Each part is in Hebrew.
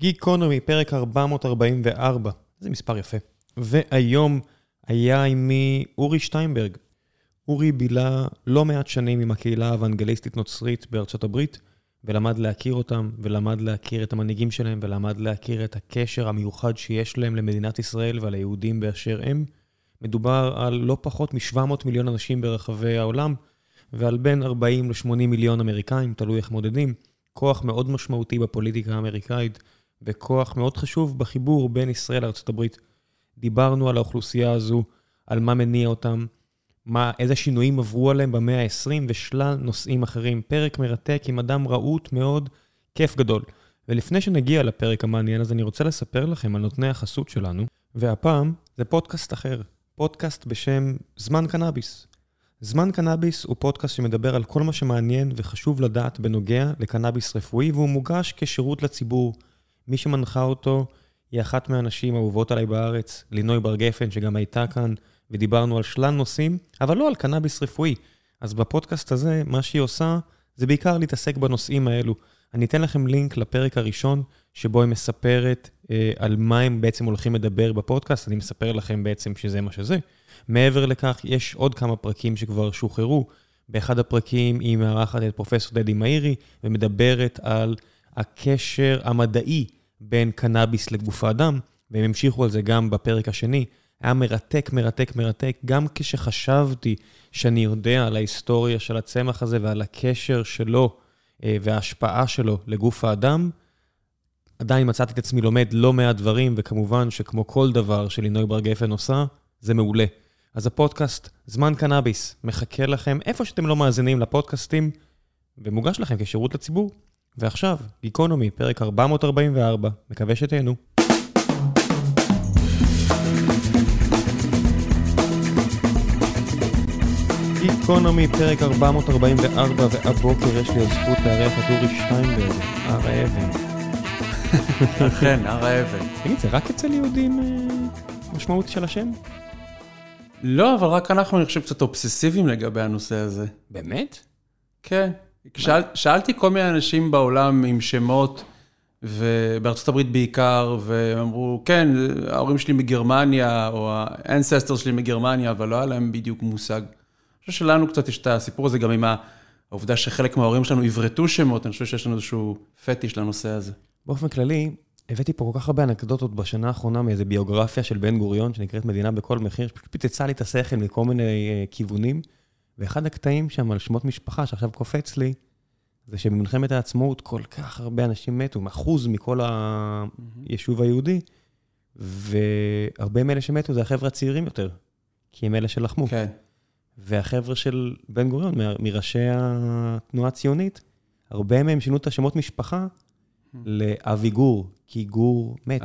גיקונומי, פרק 444, זה מספר יפה. והיום היה עימי אורי שטיינברג. אורי בילה לא מעט שנים עם הקהילה האוונגליסטית נוצרית בארצות הברית, ולמד להכיר אותם, ולמד להכיר את המנהיגים שלהם, ולמד להכיר את הקשר המיוחד שיש להם למדינת ישראל ועל היהודים באשר הם. מדובר על לא פחות מ-700 מיליון אנשים ברחבי העולם, ועל בין 40 ל-80 מיליון אמריקאים, תלוי איך מודדים. כוח מאוד משמעותי בפוליטיקה האמריקאית, וכוח מאוד חשוב בחיבור בין ישראל לארה"ב. דיברנו על האוכלוסייה הזו, על מה מניע אותם, מה, איזה שינויים עברו עליהם במאה ה-20 ושלל נושאים אחרים. פרק מרתק עם אדם רהוט מאוד, כיף גדול. ולפני שנגיע לפרק המעניין הזה, אני רוצה לספר לכם על נותני החסות שלנו, והפעם זה פודקאסט אחר, פודקאסט בשם זמן קנאביס. זמן קנאביס הוא פודקאסט שמדבר על כל מה שמעניין וחשוב לדעת בנוגע לקנאביס רפואי, והוא מוגש כשירות לציבור. מי שמנחה אותו היא אחת מהנשים האהובות עליי בארץ, לינוי בר גפן, שגם הייתה כאן, ודיברנו על שלל נושאים, אבל לא על קנאביס רפואי. אז בפודקאסט הזה, מה שהיא עושה, זה בעיקר להתעסק בנושאים האלו. אני אתן לכם לינק לפרק הראשון, שבו היא מספרת אה, על מה הם בעצם הולכים לדבר בפודקאסט, אני מספר לכם בעצם שזה מה שזה. מעבר לכך, יש עוד כמה פרקים שכבר שוחררו. באחד הפרקים היא מארחת את פרופסור דדי מאירי, ומדברת על הקשר המדעי בין קנאביס לגוף האדם, והם המשיכו על זה גם בפרק השני. היה מרתק, מרתק, מרתק, גם כשחשבתי שאני יודע על ההיסטוריה של הצמח הזה ועל הקשר שלו אה, וההשפעה שלו לגוף האדם, עדיין מצאתי את עצמי לומד לא מעט דברים, וכמובן שכמו כל דבר שלינוי בר גפן עושה, זה מעולה. אז הפודקאסט, זמן קנאביס, מחכה לכם איפה שאתם לא מאזינים לפודקאסטים, ומוגש לכם כשירות לציבור. ועכשיו, גיקונומי, פרק 444, מקווה שתהנו. גיקונומי, פרק 444, והבוקר יש לי הזכות לארח את אורי שטיינברג, הר האבן. אכן, הר האבן. תגיד, זה רק אצל יהודים אה, משמעות של השם? לא, אבל רק אנחנו, אני חושב, קצת אובססיביים לגבי הנושא הזה. באמת? כן. שאל, שאלתי כל מיני אנשים בעולם עם שמות, ובארצות הברית בעיקר, והם אמרו, כן, ההורים שלי מגרמניה, או האנססטר שלי מגרמניה, אבל לא היה להם בדיוק מושג. אני חושב שלנו קצת יש את הסיפור הזה גם עם העובדה שחלק מההורים שלנו עברתו שמות, אני חושב שיש לנו איזשהו פטיש לנושא הזה. באופן כללי, הבאתי פה כל כך הרבה אנקדוטות בשנה האחרונה מאיזה ביוגרפיה של בן גוריון, שנקראת מדינה בכל מחיר, שפשוט פיצצה לי את השכל מכל מיני uh, כיוונים. ואחד הקטעים שם על שמות משפחה, שעכשיו קופץ לי, זה שבמלחמת העצמאות כל כך הרבה אנשים מתו, אחוז מכל היישוב היהודי, והרבה מאלה שמתו זה החבר'ה הצעירים יותר, כי הם אלה שלחמו. כן. והחבר'ה של בן גוריון, מראשי התנועה הציונית, הרבה מהם שינו את השמות משפחה לאבי גור, כי גור מת,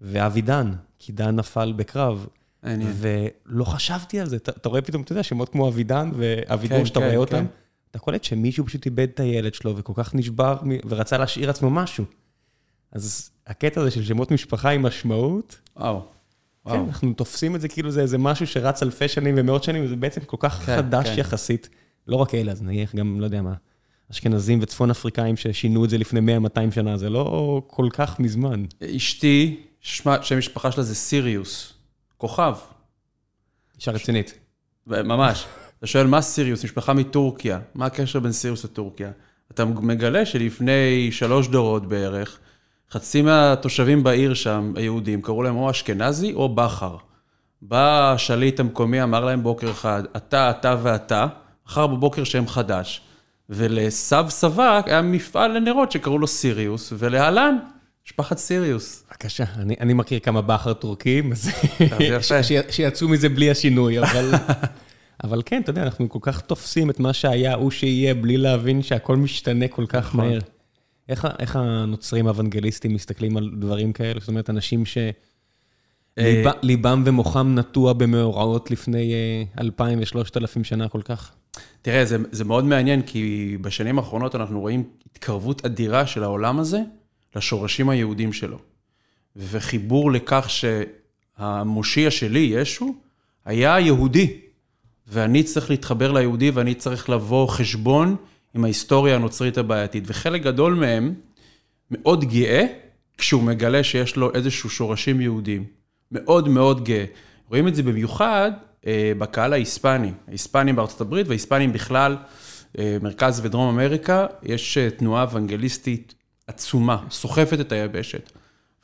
ואבי דן, כי דן נפל בקרב. ולא חשבתי על זה, אתה רואה פתאום, אתה יודע, שמות כמו אבידן ואביגור, כן, שאתה רואה כן, אותם, כן. אתה קולט שמישהו פשוט איבד את הילד שלו וכל כך נשבר ורצה להשאיר עצמו משהו. אז הקטע הזה של שמות משפחה עם משמעות, וואו. כן, אנחנו תופסים את זה כאילו זה איזה משהו שרץ אלפי שנים ומאות שנים, וזה בעצם כל כך חדש יחסית. לא רק אלה, אז נניח גם, לא יודע מה, אשכנזים וצפון אפריקאים ששינו את זה לפני 100-200 שנה, זה לא כל כך מזמן. אשתי, שם משפחה שלה זה סיריוס. כוכב. אישה רצינית. ממש. אתה שואל, מה סיריוס? משפחה מטורקיה. מה הקשר בין סיריוס לטורקיה? אתה מגלה שלפני שלוש דורות בערך, חצי מהתושבים בעיר שם, היהודים, קראו להם או אשכנזי או בכר. בא השליט המקומי, אמר להם בוקר אחד, אתה, אתה ואתה, מחר בבוקר שם חדש. ולסב סבק היה מפעל לנרות שקראו לו סיריוס, ולהלן משפחת סיריוס. בבקשה, אני, אני מכיר כמה בכר טורקים, אז שיצאו מזה בלי השינוי, אבל... אבל כן, אתה יודע, אנחנו כל כך תופסים את מה שהיה, הוא שיהיה, בלי להבין שהכל משתנה כל כך נכון. מהר. איך, איך הנוצרים האוונגליסטים מסתכלים על דברים כאלה? זאת אומרת, אנשים שליבם אה, ומוחם נטוע במאורעות לפני אלפיים ושלושת אלפים שנה כל כך? תראה, זה, זה מאוד מעניין, כי בשנים האחרונות אנחנו רואים התקרבות אדירה של העולם הזה לשורשים היהודים שלו. וחיבור לכך שהמושיע שלי, ישו, היה יהודי. ואני צריך להתחבר ליהודי ואני צריך לבוא חשבון עם ההיסטוריה הנוצרית הבעייתית. וחלק גדול מהם מאוד גאה כשהוא מגלה שיש לו איזשהו שורשים יהודיים. מאוד מאוד גאה. רואים את זה במיוחד אה, בקהל ההיספני, ההיספנים בארצות הברית וההיספנים בכלל, אה, מרכז ודרום אמריקה, יש אה, תנועה אוונגליסטית עצומה, סוחפת את היבשת.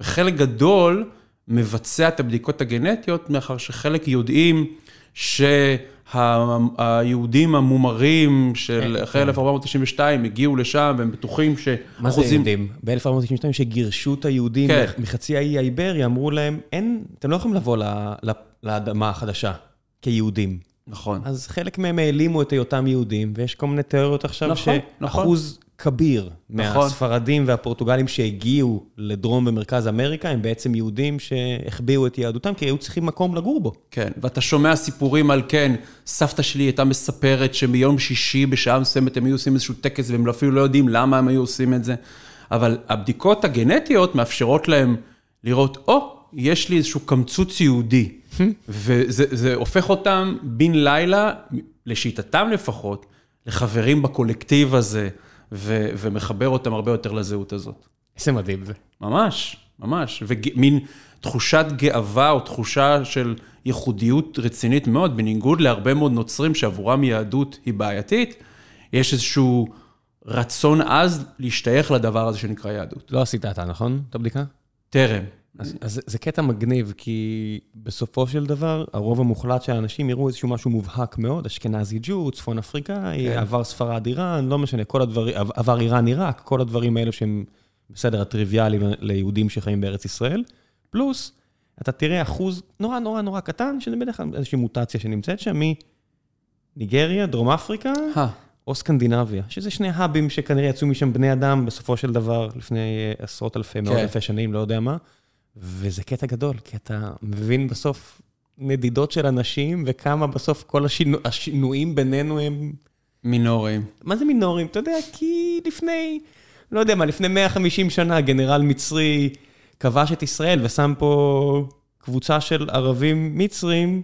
וחלק גדול מבצע את הבדיקות הגנטיות, מאחר שחלק יודעים שהיהודים המומרים של אחרי 1492 הגיעו לשם, והם בטוחים ש... מה זה יהודים? ב-1492 שגירשו את היהודים כן. מחצי האי האיברי, אמרו להם, אין, אתם לא יכולים לבוא לאדמה החדשה כיהודים. נכון. אז חלק מהם העלימו את היותם יהודים, ויש כל מיני תיאוריות עכשיו נכון, נכון. כביר נכון. מהספרדים והפורטוגלים שהגיעו לדרום ומרכז אמריקה, הם בעצם יהודים שהחביאו את יהדותם, כי היו צריכים מקום לגור בו. כן, ואתה שומע סיפורים על כן, סבתא שלי הייתה מספרת שמיום שישי בשעה מסוימת הם היו עושים איזשהו טקס והם אפילו לא יודעים למה הם היו עושים את זה, אבל הבדיקות הגנטיות מאפשרות להם לראות, או, oh, יש לי איזשהו קמצוץ יהודי, וזה זה הופך אותם בן לילה, לשיטתם לפחות, לחברים בקולקטיב הזה, ו, ומחבר אותם הרבה יותר לזהות הזאת. איזה מדהים זה. ממש, ממש, ומין תחושת גאווה או תחושה של ייחודיות רצינית מאוד, בניגוד להרבה מאוד נוצרים שעבורם יהדות היא בעייתית, יש איזשהו רצון עז להשתייך לדבר הזה שנקרא יהדות. לא עשית אתה, נכון? את הבדיקה? טרם. אז, אז זה קטע מגניב, כי בסופו של דבר, הרוב המוחלט של האנשים יראו איזשהו משהו מובהק מאוד, אשכנזי ג'ו, צפון אפריקאי, כן. עבר ספרד איראן, לא משנה, כל הדברים, עבר איראן עיראק, כל הדברים האלו שהם בסדר, הטריוויאליים ליהודים שחיים בארץ ישראל. פלוס, אתה תראה אחוז נורא נורא נורא קטן, שזה בדרך כלל איזושהי מוטציה שנמצאת שם, מניגריה, דרום אפריקה, אה, או סקנדינביה, שזה שני האבים שכנראה יצאו משם בני אדם בסופו של דבר, לפני אה, עשרות אלפי, מאות כן. אלפי שנים, לא יודע מה. וזה קטע גדול, כי אתה מבין בסוף נדידות של אנשים, וכמה בסוף כל השינו, השינויים בינינו הם... מינוריים. מה זה מינוריים? אתה יודע, כי לפני, לא יודע מה, לפני 150 שנה גנרל מצרי כבש את ישראל ושם פה קבוצה של ערבים מצרים,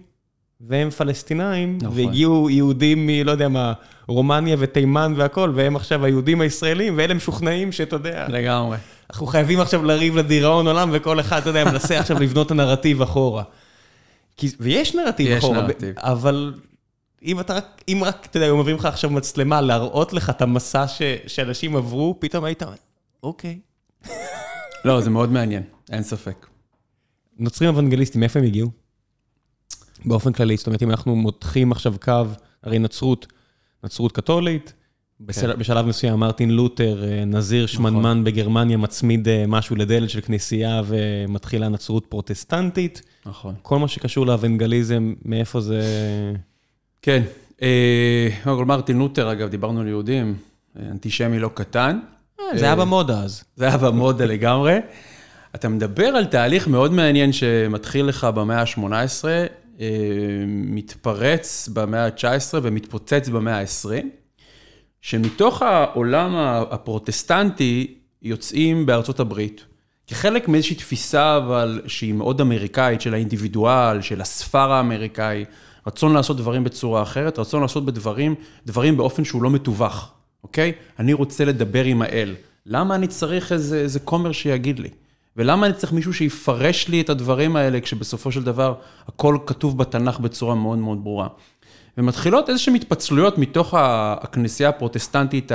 והם פלסטינאים, נכון. והגיעו יהודים מ... לא יודע מה, רומניה ותימן והכל, והם עכשיו היהודים הישראלים, ואלה משוכנעים שאתה יודע, לגמרי. אנחנו חייבים עכשיו לריב לדיראון עולם, וכל אחד, אתה יודע, מנסה עכשיו לבנות את הנרטיב אחורה. כי, ויש נרטיב יש אחורה, נרטיב. אבל אם אתה רק, אם רק, אתה יודע, היו מביאים לך עכשיו מצלמה להראות לך את המסע ש, שאנשים עברו, פתאום היית, אומר, אוקיי. לא, זה מאוד מעניין, אין ספק. נוצרים אוונגליסטים, מאיפה הם הגיעו? באופן כללי, זאת אומרת, אם אנחנו מותחים עכשיו קו, הרי נצרות, נצרות קתולית, כן. בשלב מסוים מרטין לותר, אה, נזיר שמנמן בגרמניה, מצמיד אה, משהו לדלת של כנסייה ומתחילה נצרות פרוטסטנטית. נכון. כל מה שקשור לאוונגליזם, מאיפה זה... כן, אה, קודם כל מרטין לותר, אגב, דיברנו על יהודים, אנטישמי לא קטן. זה היה במודה אז. זה היה במודה לגמרי. אתה מדבר על תהליך מאוד מעניין שמתחיל לך במאה ה-18, אה, מתפרץ במאה ה-19 ומתפוצץ במאה ה-20, שמתוך העולם הפרוטסטנטי יוצאים בארצות הברית, כחלק מאיזושהי תפיסה, אבל שהיא מאוד אמריקאית, של האינדיבידואל, של הספר האמריקאי, רצון לעשות דברים בצורה אחרת, רצון לעשות בדברים, דברים באופן שהוא לא מתווך, אוקיי? אני רוצה לדבר עם האל. למה אני צריך איזה, איזה כומר שיגיד לי? ולמה אני צריך מישהו שיפרש לי את הדברים האלה, כשבסופו של דבר הכל כתוב בתנ"ך בצורה מאוד מאוד ברורה. ומתחילות איזשהן התפצלויות מתוך הכנסייה הפרוטסטנטית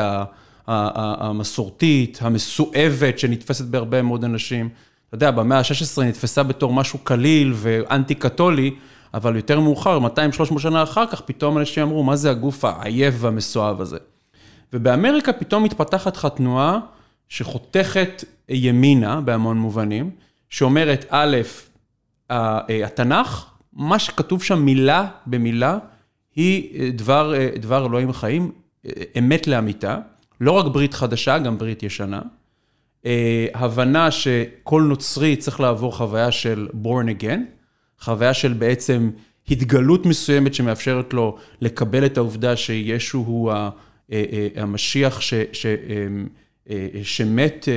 המסורתית, המסואבת, שנתפסת בהרבה מאוד אנשים. אתה יודע, במאה ה-16 נתפסה בתור משהו קליל ואנטי-קתולי, אבל יותר מאוחר, 200-300 שנה אחר כך, פתאום אנשים אמרו, מה זה הגוף העייף והמסואב הזה? ובאמריקה פתאום מתפתחת לך תנועה שחותכת ימינה בהמון מובנים, שאומרת, א', אה, התנ"ך, מה שכתוב שם מילה במילה, היא אה, דבר, אה, דבר אלוהים חיים, אה, אמת לאמיתה, לא רק ברית חדשה, גם ברית ישנה. הבנה שכל נוצרי צריך לעבור חוויה של born again, חוויה של בעצם התגלות מסוימת שמאפשרת לו לקבל את העובדה שישו הוא המשיח ש, ש, שמת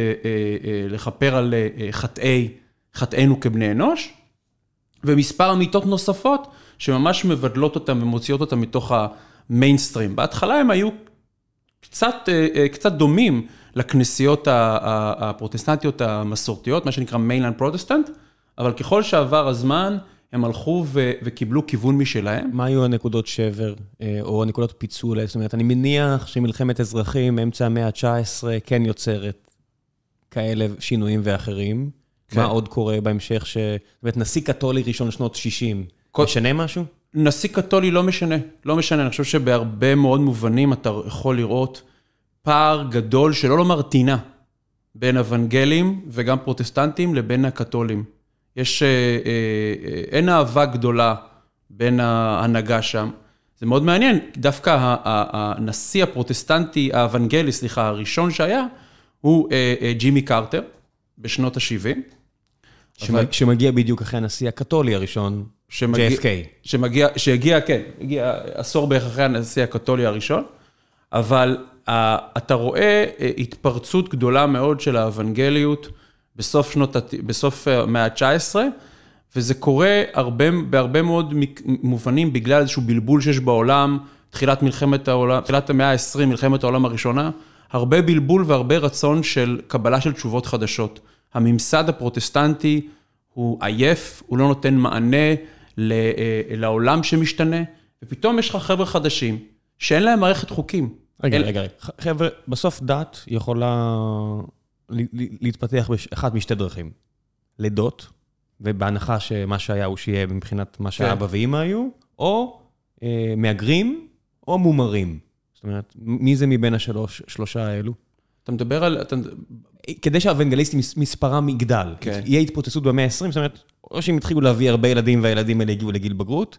לכפר על חטאי, חטאינו כבני אנוש, ומספר אמיתות נוספות שממש מבדלות אותם ומוציאות אותם מתוך המיינסטרים. בהתחלה הם היו קצת, אה, אה, קצת דומים לכנסיות הפרוטסטנטיות המסורתיות, מה שנקרא mainline Protestant, אבל ככל שעבר הזמן, הם הלכו ו- וקיבלו כיוון משלהם. מה היו הנקודות שבר, אה, או הנקודות פיצול? זאת אומרת, אני מניח שמלחמת אזרחים, אמצע המאה ה-19, כן יוצרת כאלה שינויים ואחרים. כן. מה עוד קורה בהמשך ש... זאת אומרת, נשיא קתולי ראשון שנות 60, כל- משנה משהו? נשיא קתולי לא משנה, לא משנה, אני חושב שבהרבה מאוד מובנים אתה יכול לראות פער גדול, שלא לומר טינה, בין אוונגלים וגם פרוטסטנטים לבין הקתולים. יש, אה, אה, אין אהבה גדולה בין ההנהגה שם. זה מאוד מעניין, דווקא ה- ה- הנשיא הפרוטסטנטי, האוונגלי, סליחה, הראשון שהיה, הוא אה, אה, ג'ימי קרטר, בשנות ה-70. אבל- שמגיע בדיוק אחרי הנשיא הקתולי הראשון, JFK. שמגיע, שהגיע, כן, הגיע עשור בערך אחרי הנשיא הקתולי הראשון, אבל uh, אתה רואה uh, התפרצות גדולה מאוד של האוונגליות בסוף שנות, בסוף uh, המאה ה-19, וזה קורה הרבה, בהרבה מאוד מובנים בגלל איזשהו בלבול שיש בעולם, תחילת מלחמת העולם, תחילת המאה ה-20, מלחמת העולם הראשונה, הרבה בלבול והרבה רצון של קבלה של תשובות חדשות. הממסד הפרוטסטנטי הוא עייף, הוא לא נותן מענה אה, לעולם שמשתנה, ופתאום יש לך חבר'ה חדשים שאין להם מערכת חוקים. רגע, אין- רגע, רגע. חבר'ה, בסוף דת יכולה להתפתח באחת משתי דרכים. לידות, ובהנחה שמה שהיה הוא שיהיה מבחינת מה שאבא ואימא היו, או אה, מהגרים, או מומרים. זאת אומרת, מי זה מבין השלוש, שלושה האלו? אתה מדבר על... אתה... כדי שהאוונגליסטים מס- מספרם יגדל, כן. יהיה התפוצצות במאה ה-20, זאת אומרת, או שהם התחילו להביא הרבה ילדים והילדים האלה הגיעו לגיל בגרות,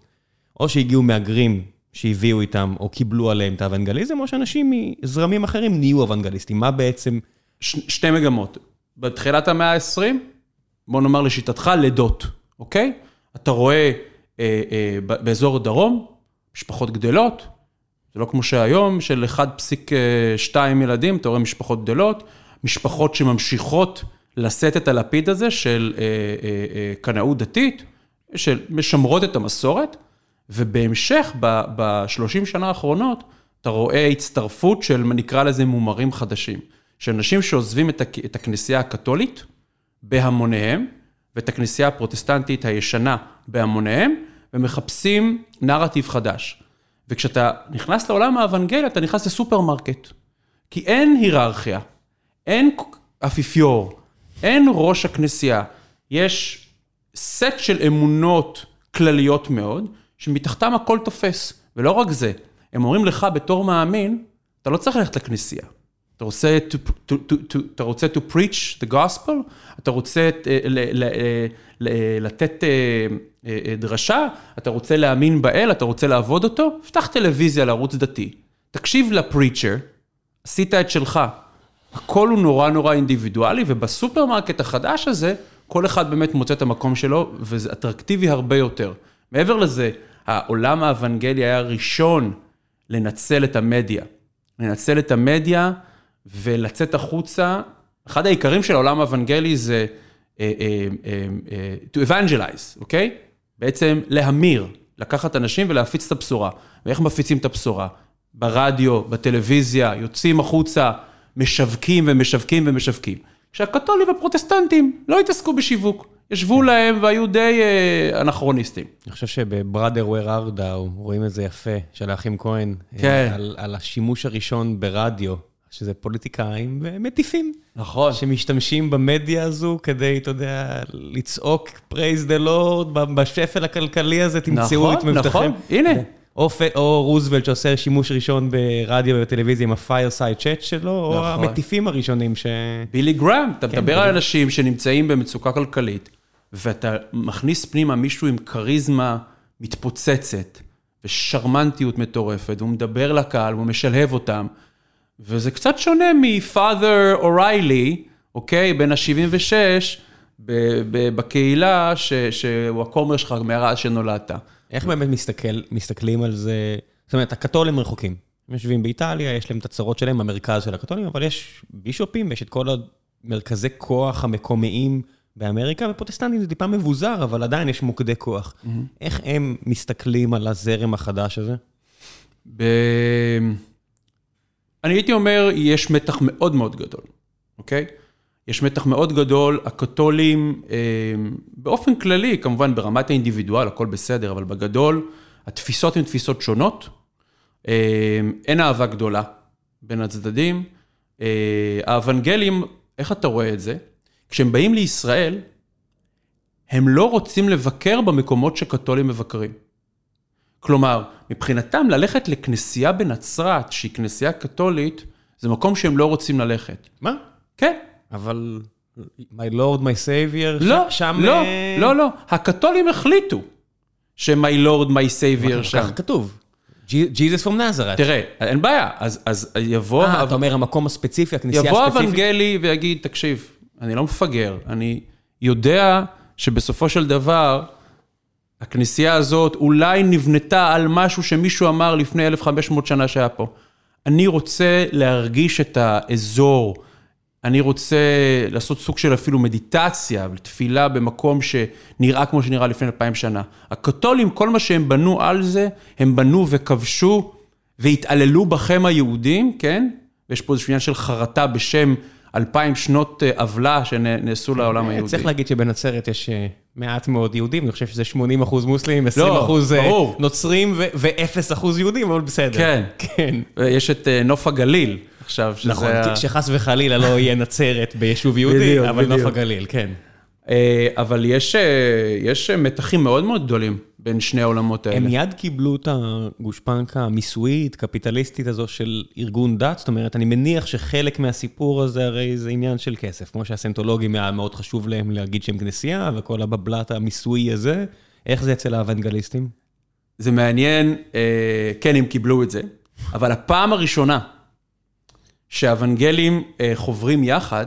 או שהגיעו מהגרים שהביאו איתם או קיבלו עליהם את האוונגליזם, או שאנשים מזרמים אחרים נהיו אוונגליסטים. מה בעצם... ש... שתי מגמות. בתחילת המאה ה-20, בוא נאמר לשיטתך, לידות, אוקיי? אתה רואה אה, אה, באזור הדרום, משפחות גדלות, זה לא כמו שהיום, של 1.2 ילדים, אתה רואה משפחות גדלות, משפחות שממשיכות לשאת את הלפיד הזה של אה, אה, אה, קנאות דתית, של משמרות את המסורת, ובהמשך, ב-30 שנה האחרונות, אתה רואה הצטרפות של, נקרא לזה, מומרים חדשים. של אנשים שעוזבים את, הכ- את הכנסייה הקתולית בהמוניהם, ואת הכנסייה הפרוטסטנטית הישנה בהמוניהם, ומחפשים נרטיב חדש. וכשאתה נכנס לעולם האוונגליה, אתה נכנס לסופרמרקט. כי אין היררכיה, אין אפיפיור, אין ראש הכנסייה. יש סט של אמונות כלליות מאוד, שמתחתם הכל תופס. ולא רק זה, הם אומרים לך בתור מאמין, אתה לא צריך ללכת לכנסייה. אתה רוצה to, to, to, to, אתה רוצה to preach the gospel, אתה רוצה אה, ל, ל, ל, ל, לתת אה, אה, אה, דרשה, אתה רוצה להאמין באל, אתה רוצה לעבוד אותו, פתח טלוויזיה לערוץ דתי, תקשיב לפריצ'ר, עשית את שלך. הכל הוא נורא נורא אינדיבידואלי, ובסופרמרקט החדש הזה, כל אחד באמת מוצא את המקום שלו, וזה אטרקטיבי הרבה יותר. מעבר לזה, העולם האוונגלי היה הראשון לנצל את המדיה. לנצל את המדיה ולצאת החוצה. אחד העיקרים של העולם האוונגלי זה אה, אה, אה, to evangelize, אוקיי? בעצם להמיר, לקחת אנשים ולהפיץ את הבשורה. ואיך מפיצים את הבשורה? ברדיו, בטלוויזיה, יוצאים החוצה, משווקים ומשווקים ומשווקים. כשהקתולים והפרוטסטנטים לא התעסקו בשיווק, ישבו להם והיו די אה, אנכרוניסטים. אני חושב שבבראדר וויר ארדאו רואים את זה יפה, של האחים כהן, כן. אה, על, על השימוש הראשון ברדיו, שזה פוליטיקאים ומטיפים. נכון. שמשתמשים במדיה הזו כדי, אתה יודע, לצעוק praise the Lord בשפל הכלכלי הזה, תמצאו את נכון, מבטחכם. נכון, הנה. או, רוזוולט שעושה שימוש ראשון ברדיו ובטלוויזיה עם ה-fireside chat שלו, או נכון. המטיפים הראשונים ש... בילי גראם, אתה כן, מדבר על. אנשים שנמצאים במצוקה כלכלית, ואתה מכניס פנימה מישהו עם כריזמה מתפוצצת, ושרמנטיות מטורפת, והוא מדבר לקהל, והוא משלהב אותם, וזה קצת שונה מ-Father אוריילי, אוקיי? בן ה-76, בקהילה, שהוא הכומר שלך מאז שנולדת. איך באמת מסתכל, מסתכלים על זה? זאת אומרת, הקתולים רחוקים. הם יושבים באיטליה, יש להם את הצרות שלהם במרכז של הקתולים, אבל יש בישופים ויש את כל המרכזי כוח המקומיים באמריקה, ופרוטסטנטים זה טיפה מבוזר, אבל עדיין יש מוקדי כוח. איך הם מסתכלים על הזרם החדש הזה? ב... אני הייתי אומר, יש מתח מאוד מאוד גדול, אוקיי? יש מתח מאוד גדול, הקתולים, אה, באופן כללי, כמובן ברמת האינדיבידואל, הכל בסדר, אבל בגדול, התפיסות הן תפיסות שונות. אה, אין אהבה גדולה בין הצדדים. אה, האוונגלים, איך אתה רואה את זה? כשהם באים לישראל, הם לא רוצים לבקר במקומות שקתולים מבקרים. כלומר, מבחינתם ללכת לכנסייה בנצרת, שהיא כנסייה קתולית, זה מקום שהם לא רוצים ללכת. מה? כן. אבל my lord, my savior, לא, שם... לא, אה, לא, לא. הקתולים החליטו ש-my lord, my savior שם. ככה כתוב. Jesus from Nazareth. תראה, אין בעיה, אז, אז יבוא, אה, אתה אומר המקום הספציפי, הכנסייה יבוא הספציפית? אוונגלי ויגיד, תקשיב, אני לא מפגר, אני יודע שבסופו של דבר, הכנסייה הזאת אולי נבנתה על משהו שמישהו אמר לפני 1,500 שנה שהיה פה. אני רוצה להרגיש את האזור, אני רוצה לעשות סוג של אפילו מדיטציה ותפילה במקום שנראה כמו שנראה לפני 2,000 שנה. הקתולים, כל מה שהם בנו על זה, הם בנו וכבשו והתעללו בכם היהודים, כן? ויש פה איזשהו עניין של חרטה בשם אלפיים שנות אה, עוולה שנעשו לעולם היהודי. אה, צריך להגיד שבנצרת יש אה, מעט מאוד יהודים, אני חושב שזה 80 אחוז מוסלמים, 20 לא, אחוז אה, ברור. נוצרים ו-0 אחוז יהודים, אבל בסדר. כן. כן. יש את נוף הגליל עכשיו, שזה... נכון, ה- שחס וחלילה לא יהיה נצרת ביישוב יהודי, בדיוק, אבל נוף בדיוק. הגליל, כן. אה, אבל יש, אה, יש מתחים מאוד מאוד גדולים בין שני העולמות האלה. הם מיד קיבלו את הגושפנקה המיסויית, קפיטליסטית הזו של ארגון דת, זאת אומרת, אני מניח שחלק מהסיפור הזה הרי זה עניין של כסף, כמו שהסנטולוגים היה מאוד חשוב להם להגיד שהם כנסייה, וכל הבבלת המיסויי הזה, איך זה אצל האוונגליסטים? זה מעניין, אה, כן, הם קיבלו את זה, אבל הפעם הראשונה שהאוונגלים אה, חוברים יחד,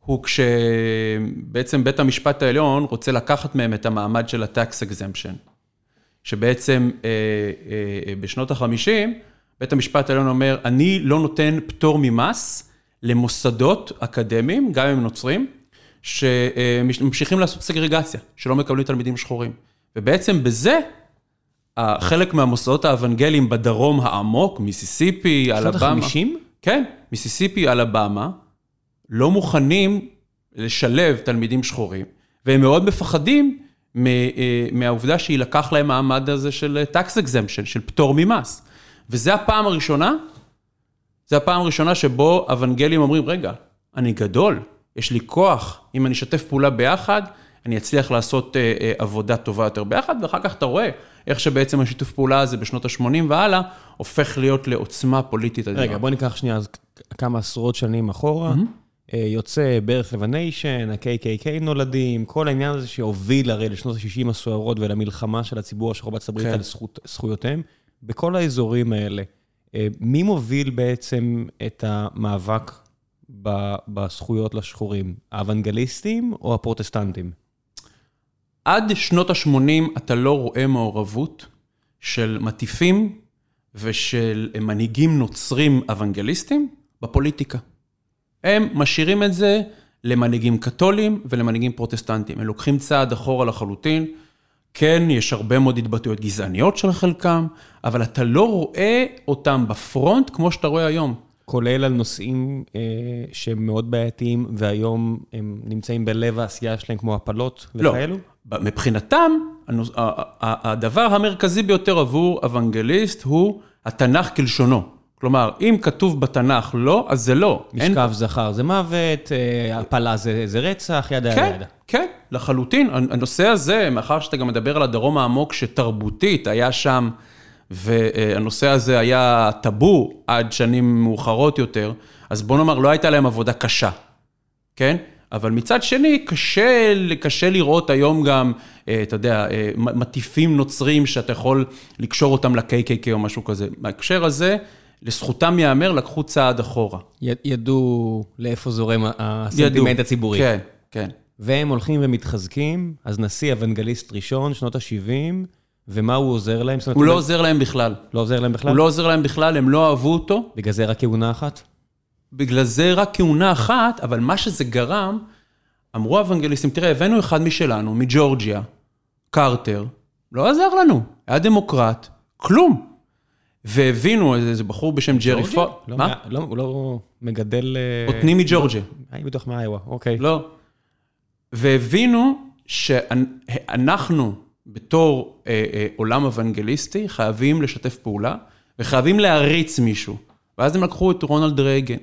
הוא כשבעצם בית המשפט העליון רוצה לקחת מהם את המעמד של ה-tax exemption. שבעצם אה, אה, בשנות ה-50, בית המשפט העליון אומר, אני לא נותן פטור ממס למוסדות אקדמיים, גם אם נוצרים, שממשיכים לעשות סגרגציה, שלא מקבלים תלמידים שחורים. ובעצם בזה, חלק מהמוסדות האוונגליים בדרום העמוק, מיסיסיפי, שנות אלבמה. ה-50? כן, מיסיסיפי, אלבמה, לא מוכנים לשלב תלמידים שחורים, והם מאוד מפחדים אה, מהעובדה שיילקח להם המעמד הזה של tax exemption, של פטור ממס. וזה הפעם הראשונה, זה הפעם הראשונה שבו אוונגלים אומרים, רגע, אני גדול, יש לי כוח, אם אני אשתף פעולה ביחד, אני אצליח לעשות אה, אה, עבודה טובה יותר ביחד, ואחר כך אתה רואה איך שבעצם השיתוף פעולה הזה בשנות ה-80 והלאה, הופך להיות לעוצמה פוליטית אדירה. רגע, בוא ניקח שנייה אז כמה עשרות שנים אחורה. אה, יוצא בערך לבניישן, ה-KKK נולדים, כל העניין הזה שהוביל הרי לשנות ה-60 הסוערות ולמלחמה של הציבור השחור בארצות הברית כן. על זכות, זכויותיהם. בכל האזורים האלה, אה, מי מוביל בעצם את המאבק ב- בזכויות לשחורים? האוונגליסטים או הפרוטסטנטים? עד שנות ה-80 אתה לא רואה מעורבות של מטיפים ושל מנהיגים נוצרים אוונגליסטים בפוליטיקה. הם משאירים את זה למנהיגים קתולים ולמנהיגים פרוטסטנטים. הם לוקחים צעד אחורה לחלוטין. כן, יש הרבה מאוד התבטאויות גזעניות של חלקם, אבל אתה לא רואה אותם בפרונט כמו שאתה רואה היום. כולל על נושאים אה, שהם מאוד בעייתיים, והיום הם נמצאים בלב העשייה שלהם, כמו הפלות לא. וכאלו? מבחינתם, הנוס- הדבר המרכזי ביותר עבור אוונגליסט הוא התנ"ך כלשונו. כלומר, אם כתוב בתנ"ך לא, אז זה לא. משכב זכר זה מוות, אה, הפלה זה זה רצח, ידה ידה כן, ידה. כן, לחלוטין. הנושא הזה, מאחר שאתה גם מדבר על הדרום העמוק, שתרבותית היה שם, והנושא הזה היה טאבו עד שנים מאוחרות יותר, אז בוא נאמר, לא הייתה להם עבודה קשה, כן? אבל מצד שני, קשה, קשה לראות היום גם, אה, אתה יודע, אה, מטיפים נוצרים שאתה יכול לקשור אותם ל-KKK או משהו כזה. בהקשר הזה, לזכותם ייאמר, לקחו צעד אחורה. י- ידעו לאיפה זורם הסנטימנט. הציבורי. כן, כן. והם הולכים ומתחזקים, אז נשיא אוונגליסט ראשון, שנות ה-70, ומה הוא עוזר להם? זאת אומרת, הוא לא עוזר להם בכלל. לא עוזר להם בכלל? הוא לא עוזר להם בכלל, הם לא אהבו אותו. בגלל זה רק כהונה אחת? בגלל זה רק כהונה אחת, אבל מה שזה גרם, אמרו האוונגליסטים, תראה, הבאנו אחד משלנו, מג'ורג'יה, קרטר, לא עזר לנו, היה דמוקרט, כלום. והבינו, איזה בחור בשם ג'רי פול... לא, מה? לא, הוא לא מגדל... אה, בוטני מג'ורג'יה. אני בטוח מאיווה, אוקיי. לא. והבינו שאנחנו, בתור אה, אה, עולם אוונגליסטי, חייבים לשתף פעולה וחייבים להריץ מישהו. ואז הם לקחו את רונלד רייגן.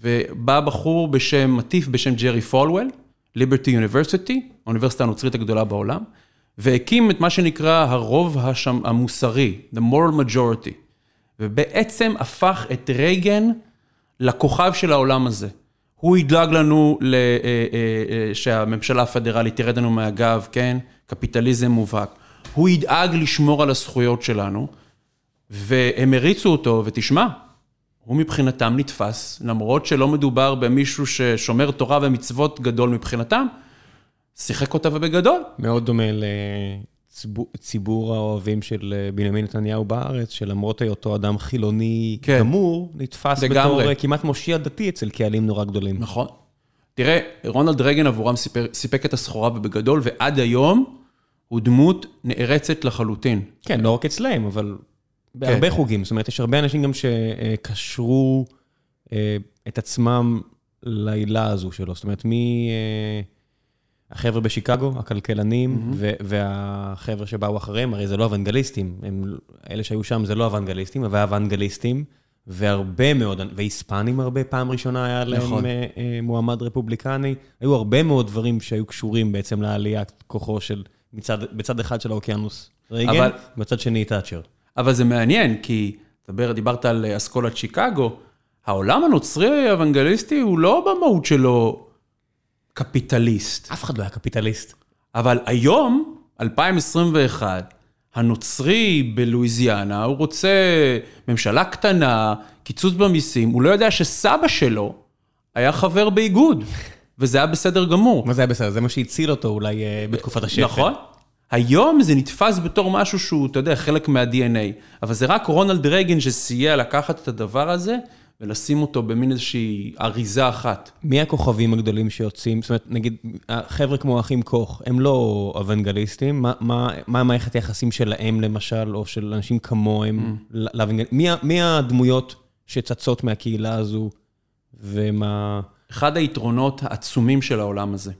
ובא בחור בשם, מטיף בשם ג'רי פולוול, ליברטי יוניברסיטי, האוניברסיטה הנוצרית הגדולה בעולם, והקים את מה שנקרא הרוב השם, המוסרי, the moral majority, ובעצם הפך את רייגן לכוכב של העולם הזה. הוא ידאג לנו ל- אה, אה, אה, שהממשלה הפדרלית תרד לנו מהגב, כן? קפיטליזם מובהק. הוא ידאג לשמור על הזכויות שלנו, והם הריצו אותו, ותשמע, הוא מבחינתם נתפס, למרות שלא מדובר במישהו ששומר תורה ומצוות גדול מבחינתם, שיחק אותה ובגדול. מאוד דומה לציבור האוהבים של אה, בנימין נתניהו בארץ, שלמרות היותו אדם חילוני כן. גמור, נתפס לגמרי. בתור אה, כמעט מושיע דתי אצל קהלים נורא גדולים. נכון. תראה, רונלד רייגן עבורם סיפר, סיפק את הסחורה ובגדול, ועד היום הוא דמות נערצת לחלוטין. כן, לא רק אצלהם, אבל בהרבה חוגים. זאת אומרת, יש הרבה אנשים גם שקשרו אה, את עצמם לעילה הזו שלו. זאת אומרת, מי... החבר'ה בשיקגו, הכלכלנים, ו- והחבר'ה שבאו אחריהם, הרי זה לא אוונגליסטים. הם, אלה שהיו שם זה לא אוונגליסטים, אבל אוונגליסטים, והרבה מאוד, והיספנים הרבה, פעם ראשונה היה להם נכון. אה, אה, מועמד רפובליקני. היו הרבה מאוד דברים שהיו קשורים בעצם לעליית כוחו של, מצד, בצד אחד של האוקיינוס רייגן, אבל- בצד שני תאצ'ר. אבל זה מעניין, כי דבר, דיברת על אסכולת שיקגו, העולם הנוצרי האוונגליסטי הוא לא במהות שלו קפיטליסט. אף אחד לא היה קפיטליסט. אבל היום, 2021, הנוצרי בלואיזיאנה, הוא רוצה ממשלה קטנה, קיצוץ במיסים, הוא לא יודע שסבא שלו היה חבר באיגוד, וזה היה בסדר גמור. מה זה היה בסדר? זה מה שהציל אותו אולי אה, בתקופת השפל. נכון. היום זה נתפס בתור משהו שהוא, אתה יודע, חלק מה-DNA, אבל זה רק רונלד רייגן שסייע לקחת את הדבר הזה ולשים אותו במין איזושהי אריזה אחת. מי הכוכבים הגדולים שיוצאים? זאת אומרת, נגיד, החבר'ה כמו האחים קוך, הם לא אוונגליסטים, מה- מה מה מערכת היחסים שלהם למשל, או של אנשים כמוהם? ל- לאוונגל- מי מי הדמויות שצצות מהקהילה הזו, ומה... אחד היתרונות העצומים של העולם הזה,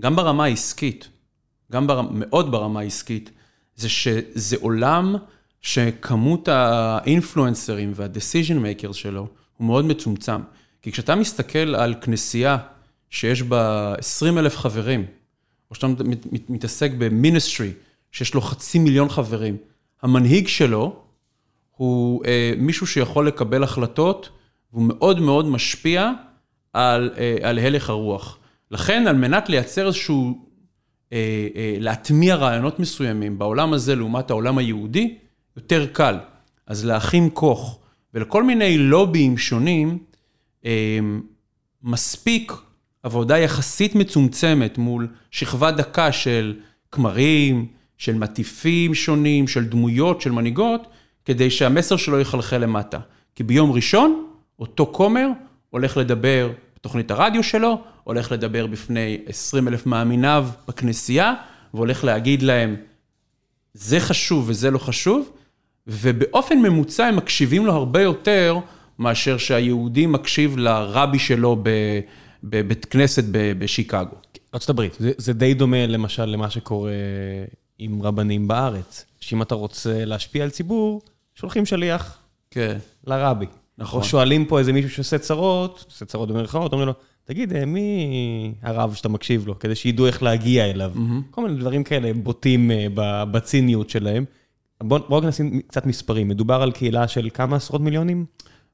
גם ברמה העסקית, גם בר... מאוד ברמה העסקית, זה שזה עולם שכמות האינפלואנסרים וה-decision makers שלו הוא מאוד מצומצם. כי כשאתה מסתכל על כנסייה שיש בה 20 אלף חברים, או שאתה מת- מת- מתעסק במיניסטרי, שיש לו חצי מיליון חברים, המנהיג שלו הוא אה, מישהו שיכול לקבל החלטות, והוא מאוד מאוד משפיע על, אה, על הלך הרוח. לכן, על מנת לייצר איזשהו, אה, אה, להטמיע רעיונות מסוימים בעולם הזה לעומת העולם היהודי, יותר קל. אז לאחים קוך ולכל מיני לוביים שונים, אה, מספיק עבודה יחסית מצומצמת מול שכבה דקה של כמרים, של מטיפים שונים, של דמויות, של מנהיגות, כדי שהמסר שלו יחלחל למטה. כי ביום ראשון, אותו כומר הולך לדבר בתוכנית הרדיו שלו, הולך לדבר בפני 20 אלף מאמיניו בכנסייה, והולך להגיד להם, זה חשוב וזה לא חשוב, ובאופן ממוצע הם מקשיבים לו הרבה יותר מאשר שהיהודי מקשיב לרבי שלו בבית כנסת בשיקגו. הברית, זה, זה די דומה למשל למה שקורה עם רבנים בארץ, שאם אתה רוצה להשפיע על ציבור, שולחים שליח כן. לרבי. נכון. או שואלים פה איזה מישהו שעושה צרות, עושה צרות במרכאות, אומרים לו, תגיד, אה, מי הרב שאתה מקשיב לו? כדי שידעו איך להגיע אליו. כל מיני דברים כאלה בוטים אה, בציניות שלהם. בואו בוא נשים קצת מספרים. מדובר על קהילה של כמה עשרות מיליונים?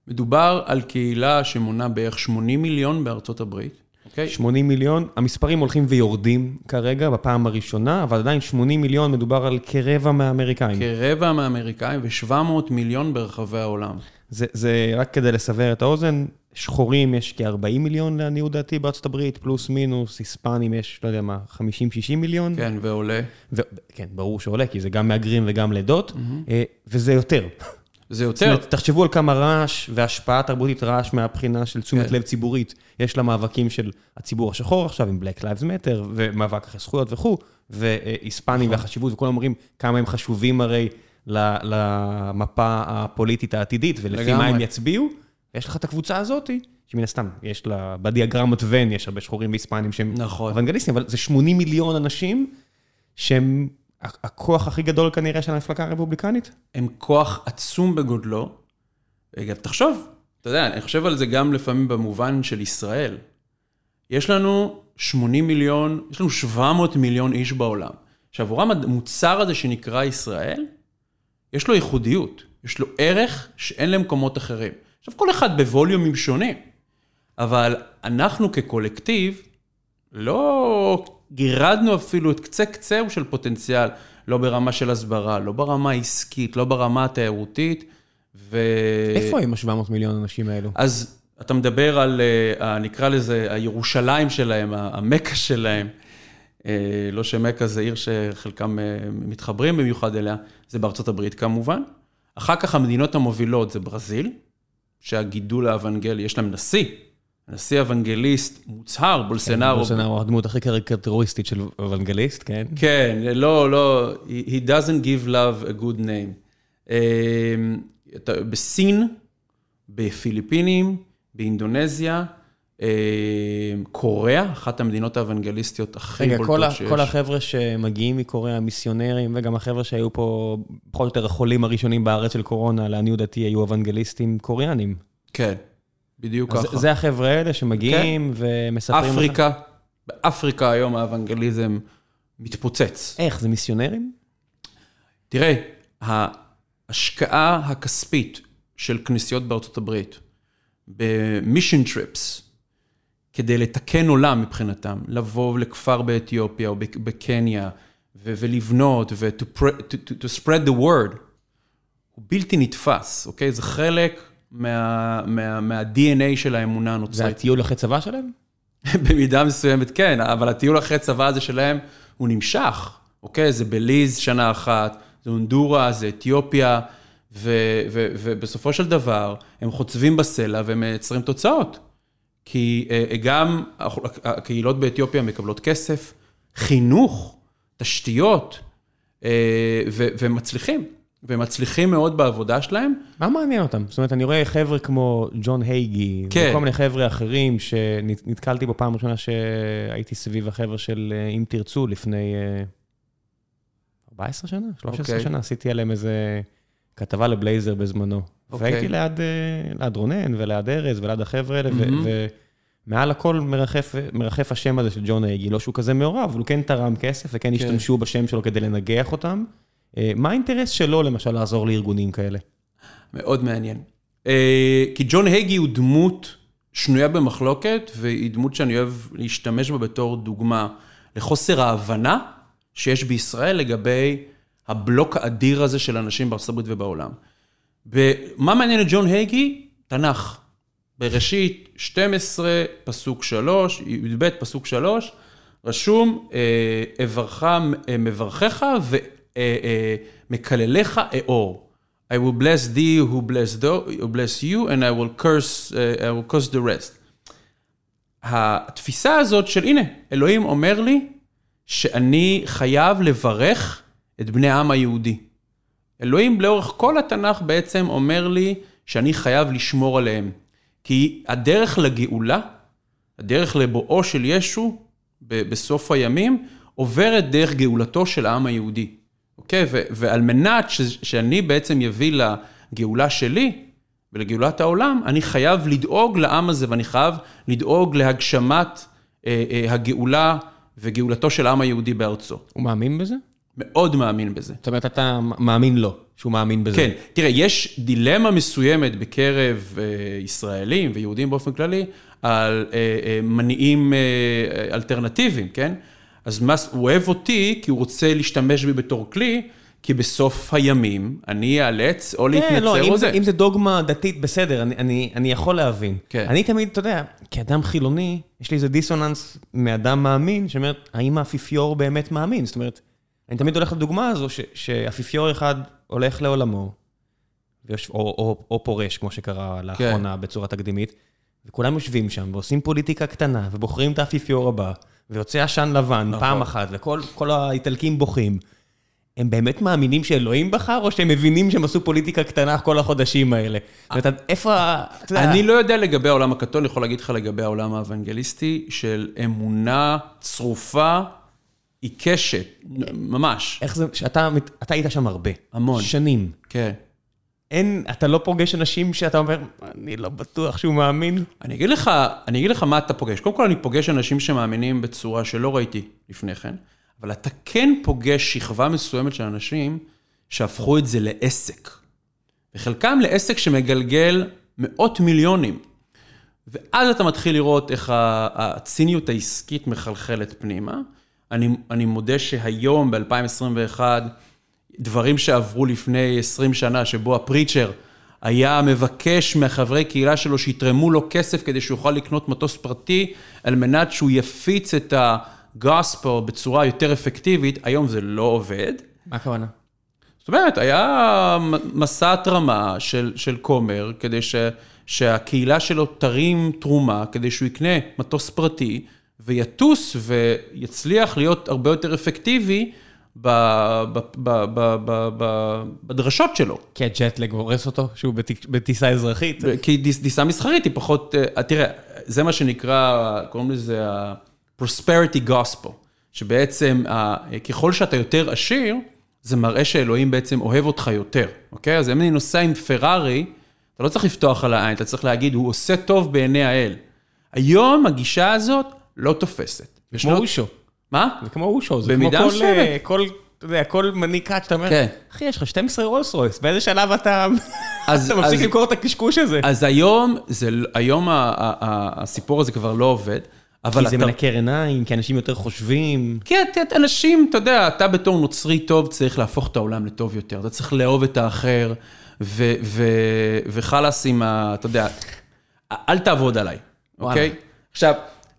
מדובר על קהילה שמונה בערך 80 מיליון בארצות הברית, אוקיי? 80 מיליון. המספרים הולכים ויורדים כרגע בפעם הראשונה, אבל עדיין 80 מיליון מדובר על כרבע מהאמריקאים. כרבע מהאמריקאים ו-700 מיליון ברחבי העולם. זה, זה רק כדי לסבר את האוזן, שחורים יש כ-40 מיליון לעניות דעתי בארצות הברית, פלוס מינוס, היספנים יש, לא יודע מה, 50-60 מיליון. כן, ועולה. ו- כן, ברור שעולה, כי זה גם מהגרים וגם לידות, אה, וזה יותר. זה זאת יותר. אומרת, תחשבו על כמה רעש והשפעה תרבותית רעש מהבחינה של תשומת כן. לב ציבורית. יש למאבקים של הציבור השחור עכשיו, עם Black Lives Matter, ומאבק אחרי זכויות וכו', והיספנים נכון. והחשיבות, וכולם אומרים כמה הם חשובים הרי למפה הפוליטית העתידית, ולפי לגמרי. מה הם יצביעו, יש לך את הקבוצה הזאת, שמן הסתם, יש לה, בדיאגרמת ון, יש הרבה שחורים והיספנים שהם נכון. אוונגליסטים, אבל זה 80 מיליון אנשים שהם הכוח הכי גדול כנראה של המפלגה הרפובליקנית. הם כוח עצום בגודלו. רגע, תחשוב, אתה יודע, אני חושב על זה גם לפעמים במובן של ישראל. יש לנו 80 מיליון, יש לנו 700 מיליון איש בעולם, שעבורם המוצר הזה שנקרא ישראל, יש לו ייחודיות, יש לו ערך שאין למקומות אחרים. עכשיו, כל אחד בווליומים שונים, אבל אנחנו כקולקטיב, לא גירדנו אפילו את קצה קצהו של פוטנציאל, לא ברמה של הסברה, לא ברמה העסקית, לא ברמה התיירותית, ו... איפה הם ה-700 מיליון אנשים האלו? אז אתה מדבר על, אה, נקרא לזה, הירושלים שלהם, המכה שלהם. אה, לא שמכה זה עיר שחלקם אה, מתחברים במיוחד אליה, זה בארצות הברית כמובן. אחר כך המדינות המובילות זה ברזיל, שהגידול האוונגלי, יש להם נשיא, נשיא אוונגליסט מוצהר, בולסנארו. בולסונארו, הדמות הכי קריקטוריסטית של אוונגליסט, כן? כן, לא, לא, he doesn't give love a good name. אתה- בסין, בפיליפינים, באינדונזיה, קוריאה, אחת המדינות האוונגליסטיות הכי רגע, בולטות שיש. כל החבר'ה שמגיעים מקוריאה, המיסיונרים, וגם החבר'ה שהיו פה, פחות או יותר החולים הראשונים בארץ של קורונה, לעניות דעתי, היו אוונגליסטים קוריאנים. כן, בדיוק אז ככה. כן. זה החבר'ה האלה שמגיעים ומספרים לך... אפריקה, באפריקה היום האוונגליזם מתפוצץ. איך, זה מיסיונרים? תראה, ההשקעה הכספית של כנסיות בארצות הברית במישן טריפס, כדי לתקן עולם מבחינתם, לבוא לכפר באתיופיה או בק- בקניה ולבנות ו-to to, to, spread the word, הוא בלתי נתפס, אוקיי? זה חלק מה, מה, מה-DNA של האמונה זה הנוצרית. הטיול אחרי צבא שלהם? במידה מסוימת כן, אבל הטיול אחרי צבא הזה שלהם, הוא נמשך, אוקיי? זה בליז שנה אחת, זה הונדורה, זה אתיופיה, ו- ו- ובסופו של דבר, הם חוצבים בסלע והם מייצרים תוצאות. כי אה, גם הקהילות באתיופיה מקבלות כסף, חינוך, תשתיות, אה, והם מצליחים. והם מצליחים מאוד בעבודה שלהם. מה מעניין אותם? זאת אומרת, אני רואה חבר'ה כמו ג'ון הייגי, כן. וכל מיני חבר'ה אחרים שנתקלתי בו פעם ראשונה שהייתי סביב החבר'ה של אה, אם תרצו לפני אה, 14 שנה, 13 אוקיי. שנה, עשיתי עליהם איזה כתבה לבלייזר בזמנו. אוקיי. והייתי ליד, אה, ליד רונן וליד ארז וליד החבר'ה האלה, מהמם. ומעל הכל מרחף, מרחף השם הזה של ג'ון הייגי, לא שהוא כזה מעורב, אבל הוא כן תרם כסף וכן כן. השתמשו בשם שלו כדי לנגח אותם. אה, מה האינטרס שלו, למשל, לעזור לארגונים כאלה? מאוד מעניין. אה, כי ג'ון הייגי הוא דמות שנויה במחלוקת, והיא דמות שאני אוהב להשתמש בה בתור דוגמה לחוסר ההבנה שיש בישראל לגבי הבלוק האדיר הזה של אנשים בארצות הברית ובעולם. ומה מעניין את ג'ון הייגי? תנ"ך. בראשית 12, פסוק 3, י"ב, פסוק 3, רשום, אה, אברך, אה, מברכך ומקלליך אאור. I will bless thee who bless, thou, who bless you, and I will curse, I will curse the rest. התפיסה הזאת של, הנה, אלוהים אומר לי שאני חייב לברך את בני העם היהודי. אלוהים לאורך כל התנ"ך בעצם אומר לי שאני חייב לשמור עליהם. כי הדרך לגאולה, הדרך לבואו של ישו בסוף הימים, עוברת דרך גאולתו של העם היהודי. אוקיי? ועל מנת שאני בעצם יביא לגאולה שלי ולגאולת העולם, אני חייב לדאוג לעם הזה, ואני חייב לדאוג להגשמת אה, אה, הגאולה וגאולתו של העם היהודי בארצו. הוא מאמין בזה? מאוד מאמין בזה. זאת אומרת, אתה מאמין לו, שהוא מאמין בזה. כן, תראה, יש דילמה מסוימת בקרב אה, ישראלים ויהודים באופן כללי, על אה, אה, מניעים אה, אלטרנטיביים, כן? אז מס, הוא אוהב אותי כי הוא רוצה להשתמש בי בתור כלי, כי בסוף הימים אני איאלץ או כן, להתנצר לא, או אם. זה, אם זה דוגמה דתית, בסדר, אני, אני, אני יכול להבין. כן. אני תמיד, אתה יודע, כאדם חילוני, יש לי איזה דיסוננס מאדם מאמין, שאומר, האם האפיפיור באמת מאמין? זאת אומרת, אני תמיד הולך לדוגמה הזו, שאפיפיור אחד הולך לעולמו, או, או, או פורש, כמו שקרה לאחרונה בצורה תקדימית, וכולם יושבים שם ועושים פוליטיקה קטנה, ובוחרים את האפיפיור הבא, ויוצא עשן לבן נכון. פעם אחת, וכל כל האיטלקים בוכים. הם באמת מאמינים שאלוהים בחר, או שהם מבינים שהם עשו פוליטיקה קטנה כל החודשים האלה? זאת אומרת, איפה ה... אני לא יודע לגבי העולם הקתולי, אני יכול להגיד לך לגבי העולם האוונגליסטי, של אמונה צרופה, עיקשת, ממש. איך זה, שאתה היית שם הרבה. המון. שנים. כן. אין, אתה לא פוגש אנשים שאתה אומר, אני לא בטוח שהוא מאמין. אני אגיד לך, אני אגיד לך מה אתה פוגש. קודם כל, אני פוגש אנשים שמאמינים בצורה שלא ראיתי לפני כן, אבל אתה כן פוגש שכבה מסוימת של אנשים שהפכו את זה לעסק. וחלקם לעסק שמגלגל מאות מיליונים. ואז אתה מתחיל לראות איך הציניות העסקית מחלחלת פנימה. אני, אני מודה שהיום, ב-2021, דברים שעברו לפני 20 שנה, שבו הפריצ'ר היה מבקש מהחברי קהילה שלו שיתרמו לו כסף כדי שהוא יוכל לקנות מטוס פרטי, על מנת שהוא יפיץ את הגוספל בצורה יותר אפקטיבית, היום זה לא עובד. מה הכוונה? זאת אומרת, היה מסע התרמה של, של כומר, כדי ש, שהקהילה שלו תרים תרומה, כדי שהוא יקנה מטוס פרטי, ויטוס ויצליח להיות הרבה יותר אפקטיבי בדרשות שלו. כי הג'טלג הורס אותו, שהוא בטיסה אזרחית. כי טיסה מסחרית היא פחות, אה, תראה, זה מה שנקרא, קוראים לזה ה-prosperity gospel, שבעצם ככל שאתה יותר עשיר, זה מראה שאלוהים בעצם אוהב אותך יותר, אוקיי? אז אם אני נוסע עם פרארי, אתה לא צריך לפתוח על העין, אתה צריך להגיד, הוא עושה טוב בעיני האל. היום הגישה הזאת לא תופסת. כמו בשנות- אושו. מה? זה כמו אושו, זה כמו כל. אה, כל, אתה יודע, כל מנהיג קאט שאתה אומר, כן. אחי, יש לך 12 רולס רויס, באיזה שלב אתה אז- אתה מפסיק אז- למכור את הקשקוש הזה? אז היום, זה, היום ה- ה- ה- הסיפור הזה כבר לא עובד, אבל כי זה אתה... מנקר עיניים, כי אנשים יותר חושבים. את- אנשים, אתה יודע, אתה בתור נוצרי טוב צריך להפוך את העולם לטוב יותר. אתה צריך לאהוב את האחר, ו- ו- וחלאס עם ה... אתה יודע, אל תעבוד עליי, אוקיי? עכשיו,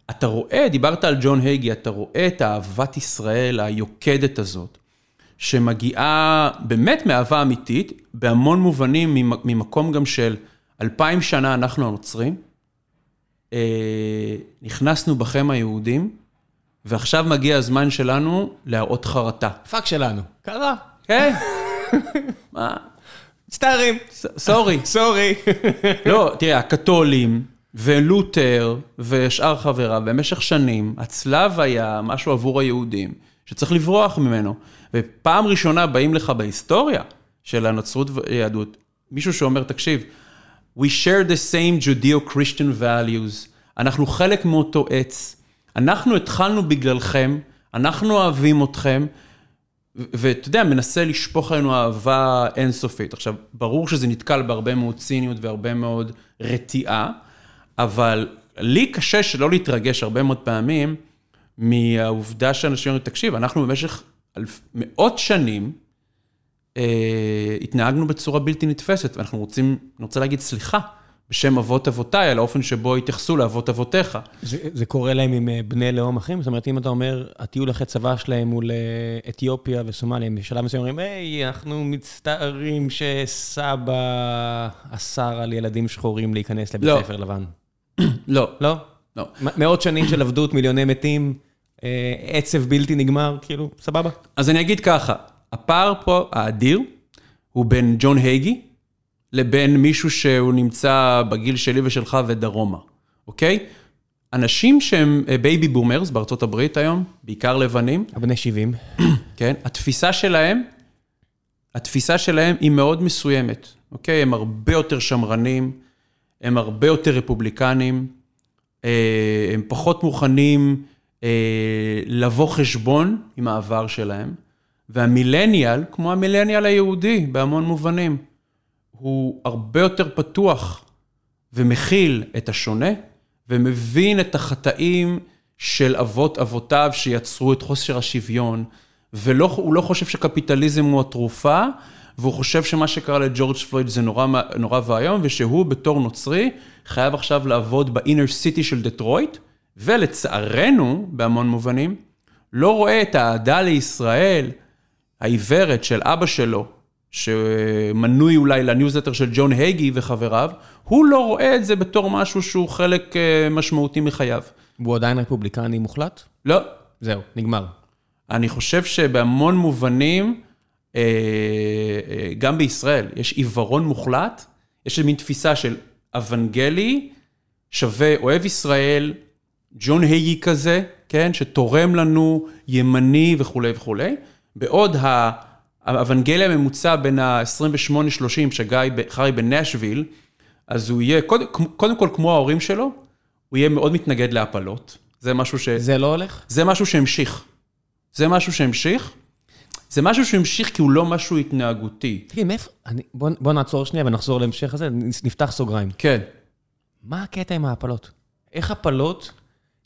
אתה רואה, דיברת על ג'ון הייגי, אתה רואה את אהבת ישראל היוקדת הזאת, שמגיעה באמת מאהבה אמיתית, בהמון מובנים, ממ- ממקום גם של אלפיים שנה אנחנו הנוצרים. אה, נכנסנו בכם היהודים, ועכשיו מגיע הזמן שלנו להראות חרטה. פאק שלנו. קרה. כן? מה? מצטערים. סורי. סורי. לא, תראה, הקתולים ולותר ושאר חבריו במשך שנים, הצלב היה משהו עבור היהודים שצריך לברוח ממנו. ופעם ראשונה באים לך בהיסטוריה של הנצרות ויהדות, מישהו שאומר, תקשיב, we share the same Judeo-Christian values, אנחנו חלק מאותו עץ, אנחנו התחלנו בגללכם, אנחנו אוהבים אתכם, ואתה יודע, מנסה לשפוך עלינו אהבה אינסופית. עכשיו, ברור שזה נתקל בהרבה מאוד ציניות והרבה מאוד רתיעה, אבל לי קשה שלא להתרגש הרבה מאוד פעמים מהעובדה שאנשים אומרים, תקשיב, אנחנו במשך אלף, מאות שנים אה, התנהגנו בצורה בלתי נתפסת, ואנחנו רוצים, אני רוצה להגיד סליחה בשם אבות אבותיי, על האופן שבו התייחסו לאבות אבותיך. זה, זה קורה להם עם אה, בני לאום אחרים? זאת אומרת, אם אתה אומר, הטיול אחרי צבא שלהם הוא לאתיופיה וסומליה, הם בשלב מסוים אומרים, היי, אנחנו מצטערים שסבא אסר על ילדים שחורים להיכנס לבית לא. ספר לבן. לא, לא? לא. מאות שנים של עבדות, מיליוני מתים, אה, עצב בלתי נגמר, כאילו, סבבה. אז אני אגיד ככה, הפער פה, האדיר, הוא בין ג'ון הייגי לבין מישהו שהוא נמצא בגיל שלי ושלך ודרומה, אוקיי? אנשים שהם baby boomers בארצות הברית היום, בעיקר לבנים, הבני 70. כן? התפיסה שלהם, התפיסה שלהם היא מאוד מסוימת, אוקיי? הם הרבה יותר שמרנים, הם הרבה יותר רפובליקנים, אה, הם פחות מוכנים אה, לבוא חשבון עם העבר שלהם, והמילניאל, כמו המילניאל היהודי בהמון מובנים, הוא הרבה יותר פתוח ומכיל את השונה, ומבין את החטאים של אבות אבותיו שיצרו את חוסר השוויון, והוא לא חושב שקפיטליזם הוא התרופה, והוא חושב שמה שקרה לג'ורג' פלויד זה נורא, נורא ואיום, ושהוא בתור נוצרי חייב עכשיו לעבוד ב inner city של דטרויט, ולצערנו, בהמון מובנים, לא רואה את האהדה לישראל העיוורת של אבא שלו, שמנוי אולי לניוזלטר של ג'ון הייגי וחבריו, הוא לא רואה את זה בתור משהו שהוא חלק אה, משמעותי מחייו. והוא עדיין רפובליקני מוחלט? לא. זהו, נגמר. אני חושב שבהמון מובנים, גם בישראל, יש עיוורון מוחלט, יש מין תפיסה של אוונגלי שווה אוהב ישראל, ג'ון היי כזה, כן, שתורם לנו, ימני וכולי וכולי, בעוד האוונגלי הממוצע בין ה-28-30 שגיא חי בנשוויל, אז הוא יהיה, קודם, קודם כל כמו ההורים שלו, הוא יהיה מאוד מתנגד להפלות. זה משהו ש... זה לא הולך? זה משהו שהמשיך. זה משהו שהמשיך. זה משהו שהמשיך כי הוא לא משהו התנהגותי. תגיד, מאיפה... אני, בוא, בוא נעצור שנייה ונחזור להמשך הזה, נפתח סוגריים. כן. מה הקטע עם ההפלות? איך הפלות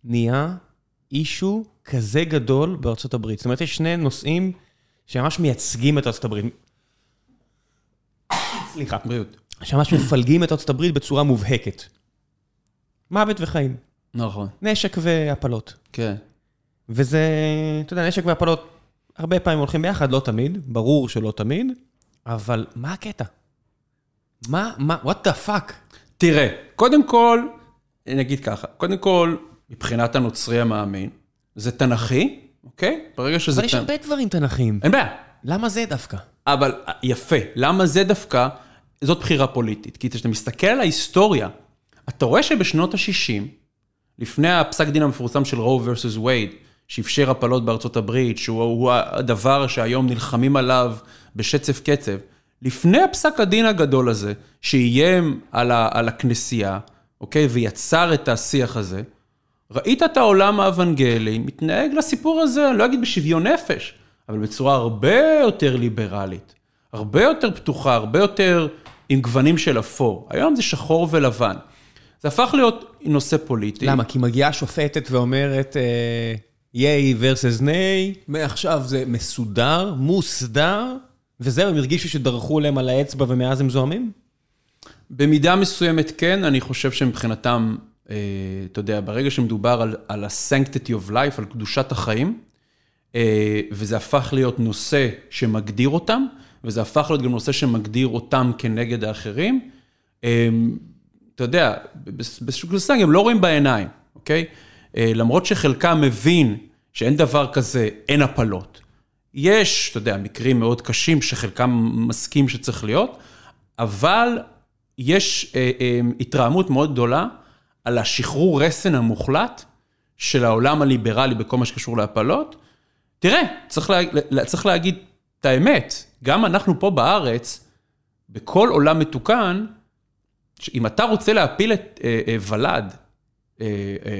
נהיה אישו כזה גדול בארצות הברית? זאת אומרת, יש שני נושאים שממש מייצגים את ארצות הברית. סליחה. בריאות. שממש מפלגים את ארצות הברית בצורה מובהקת. מוות וחיים. נכון. נשק והפלות. כן. וזה, אתה יודע, נשק והפלות הרבה פעמים הולכים ביחד, לא תמיד, ברור שלא תמיד, אבל מה הקטע? מה, מה, what the fuck? תראה, קודם כל, נגיד ככה, קודם כל, מבחינת הנוצרי המאמין, זה תנכי, אוקיי? ברגע שזה... אבל יש הרבה דברים תנכיים. אין בעיה. למה זה דווקא? אבל יפה, למה זה דווקא? זאת בחירה פוליטית. כי כשאתה מסתכל על ההיסטוריה, אתה רואה שבשנות ה-60, לפני הפסק דין המפורסם של רו versus וייד, שאפשר הפלות בארצות הברית, שהוא הדבר שהיום נלחמים עליו בשצף קצב, לפני הפסק הדין הגדול הזה, שאיים על, ה, על הכנסייה, אוקיי, ויצר את השיח הזה, ראית את העולם האוונגלי מתנהג לסיפור הזה, אני לא אגיד בשוויון נפש, אבל בצורה הרבה יותר ליברלית, הרבה יותר פתוחה, הרבה יותר עם גוונים של אפור. היום זה שחור ולבן. זה הפך להיות נושא פוליטי. למה? כי מגיעה שופטת ואומרת, ייי versus ניי, מעכשיו זה מסודר, מוסדר, וזהו, הם הרגישו שדרכו להם על האצבע ומאז הם זוהמים? במידה מסוימת כן, אני חושב שמבחינתם, אה, אתה יודע, ברגע שמדובר על, על ה-sanctity of life, על קדושת החיים, אה, וזה הפך להיות נושא שמגדיר אותם, וזה הפך להיות גם נושא שמגדיר אותם כנגד האחרים, אה, אתה יודע, בסוג של סנג הם לא רואים בעיניים, אוקיי? למרות שחלקם מבין שאין דבר כזה, אין הפלות. יש, אתה יודע, מקרים מאוד קשים שחלקם מסכים שצריך להיות, אבל יש אה, אה, התרעמות מאוד גדולה על השחרור רסן המוחלט של העולם הליברלי בכל מה שקשור להפלות. תראה, צריך, לה, צריך להגיד את האמת, גם אנחנו פה בארץ, בכל עולם מתוקן, אם אתה רוצה להפיל את אה, אה, ולד אה, אה,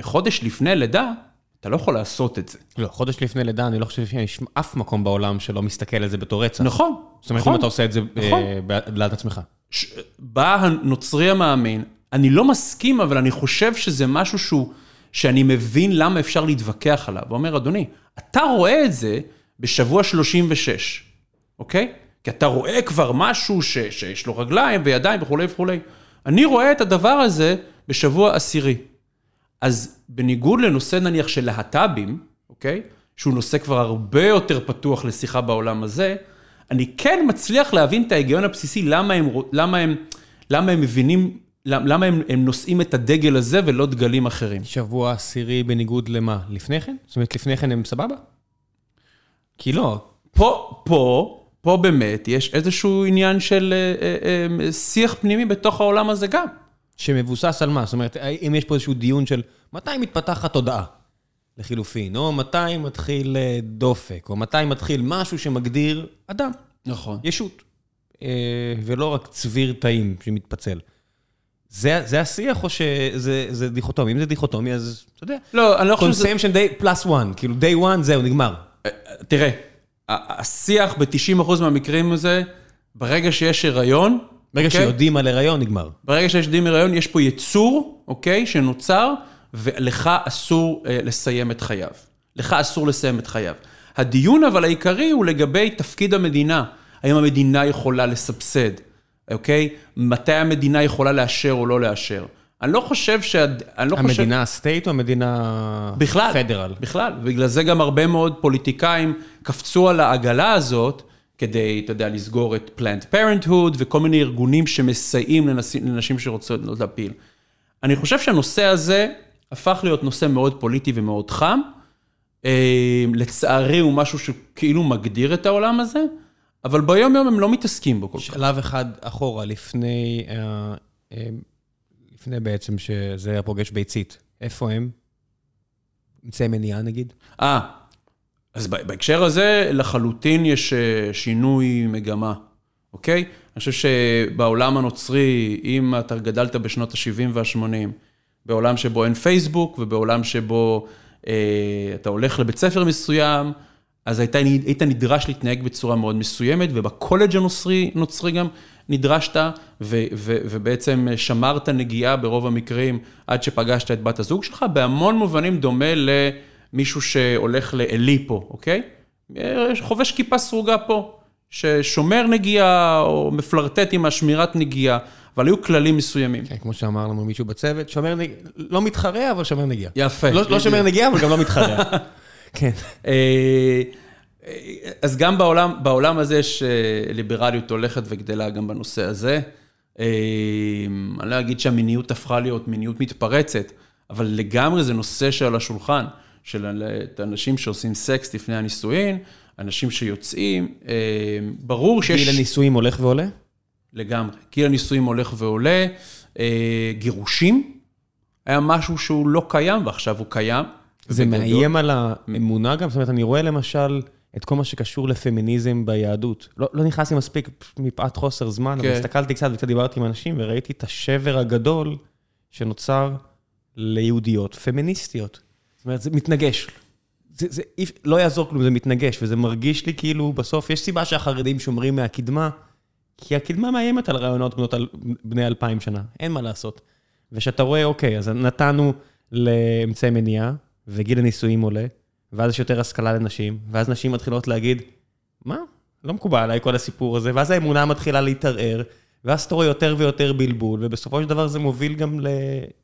חודש לפני לידה, אתה לא יכול לעשות את זה. לא, חודש לפני לידה, אני לא חושב שיש אף מקום בעולם שלא מסתכל על זה בתור רצח. נכון, זאת אומרת, נכון, אם אתה עושה את זה נכון. ליד עצמך. ש... בא הנוצרי המאמין, אני לא מסכים, אבל אני חושב שזה משהו שהוא, שאני מבין למה אפשר להתווכח עליו. הוא אומר, אדוני, אתה רואה את זה בשבוע 36, אוקיי? כי אתה רואה כבר משהו ש... שיש לו רגליים וידיים וכולי וכולי. אני רואה את הדבר הזה בשבוע עשירי. אז בניגוד לנושא נניח של להט"בים, אוקיי? שהוא נושא כבר הרבה יותר פתוח לשיחה בעולם הזה, אני כן מצליח להבין את ההיגיון הבסיסי, למה הם, למה הם, למה הם מבינים, למה הם, הם נושאים את הדגל הזה ולא דגלים אחרים. שבוע עשירי בניגוד למה? לפני כן? זאת אומרת, לפני כן הם סבבה? כי לא. פה, פה, פה באמת יש איזשהו עניין של אה, אה, אה, שיח פנימי בתוך העולם הזה גם. שמבוסס על מה? זאת אומרת, אם יש פה איזשהו דיון של מתי מתפתחת תודעה לחילופין, או מתי מתחיל דופק, או מתי מתחיל משהו שמגדיר אדם. נכון. ישות. ולא רק צביר תאים שמתפצל. זה, זה השיח או שזה דיכוטומי? אם זה דיכוטומי, אז אתה יודע. לא, אני לא חושב שזה... conception day plus one, כאילו day one, זהו, נגמר. תראה, השיח ב-90% מהמקרים הזה, ברגע שיש הריון, ברגע אוקיי? שיודעים על הריון, נגמר. ברגע שיש יודעים הריון, יש פה יצור, אוקיי, שנוצר, ולך אסור אה, לסיים את חייו. לך אסור לסיים את חייו. הדיון אבל העיקרי הוא לגבי תפקיד המדינה. האם המדינה יכולה לסבסד, אוקיי? מתי המדינה יכולה לאשר או לא לאשר. אני לא חושב ש... אני לא המדינה סטייט או המדינה בכלל, פדרל? בכלל. בגלל זה גם הרבה מאוד פוליטיקאים קפצו על העגלה הזאת, כדי, אתה יודע, לסגור את Planned Parenthood וכל מיני ארגונים שמסייעים לנשים, לנשים שרוצות להפיל. אני חושב שהנושא הזה הפך להיות נושא מאוד פוליטי ומאוד חם. לצערי הוא משהו שכאילו מגדיר את העולם הזה, אבל ביום-יום הם לא מתעסקים בו כל כך. שלב אחד אחורה, לפני, אה, אה, לפני בעצם שזה היה פוגש ביצית. איפה הם? אמצעי מניעה נגיד? אה, אז בהקשר הזה, לחלוטין יש אה, שינוי מגמה, אוקיי? אני חושב שבעולם הנוצרי, אם אתה גדלת בשנות ה-70 וה-80, בעולם שבו אין פייסבוק ובעולם שבו אה, אתה הולך לבית ספר מסוים, אז היית, היית נדרש להתנהג בצורה מאוד מסוימת, ובקולג' הנוצרי נוצרי גם נדרשת, ו, ו, ובעצם שמרת נגיעה ברוב המקרים עד שפגשת את בת הזוג שלך, בהמון מובנים דומה למישהו שהולך לאלי פה, אוקיי? חובש כיפה סרוגה פה, ששומר נגיעה או מפלרטט עם השמירת נגיעה, אבל היו כללים מסוימים. כן, כמו שאמר לנו מישהו בצוות, שומר נגיעה, לא מתחרה, אבל שומר נגיעה. יפה. לא, לא שומר נגיעה, אבל גם לא מתחרה. כן. אה, אז גם בעולם, בעולם הזה יש אה, ליברליות הולכת וגדלה גם בנושא הזה. אה, אני לא אגיד שהמיניות הפכה להיות מיניות מתפרצת, אבל לגמרי זה נושא שעל השולחן, של אנשים שעושים סקס לפני הנישואין, אנשים שיוצאים, ברור שיש... גיל הנישואים הולך ועולה? לגמרי. גיל הנישואים הולך ועולה. גירושים היה משהו שהוא לא קיים, ועכשיו הוא קיים. זה מאיים על האמונה גם? זאת אומרת, אני רואה למשל את כל מה שקשור לפמיניזם ביהדות. לא, לא נכנסתי מספיק מפאת חוסר זמן, כן. אבל הסתכלתי קצת וקצת דיברתי עם אנשים וראיתי את השבר הגדול שנוצר ליהודיות פמיניסטיות. זאת אומרת, זה מתנגש. זה, זה, לא יעזור כלום, זה מתנגש, וזה מרגיש לי כאילו, בסוף יש סיבה שהחרדים שומרים מהקדמה, כי הקדמה מאיימת על רעיונות בנות בני אלפיים שנה, אין מה לעשות. וכשאתה רואה, אוקיי, אז נתנו לאמצעי מניעה, וגיל הנישואים עולה, ואז יש יותר השכלה לנשים, ואז נשים מתחילות להגיד, מה? לא מקובל עליי כל הסיפור הזה, ואז האמונה מתחילה להתערער, ואז אתה רואה יותר ויותר בלבול, ובסופו של דבר זה מוביל גם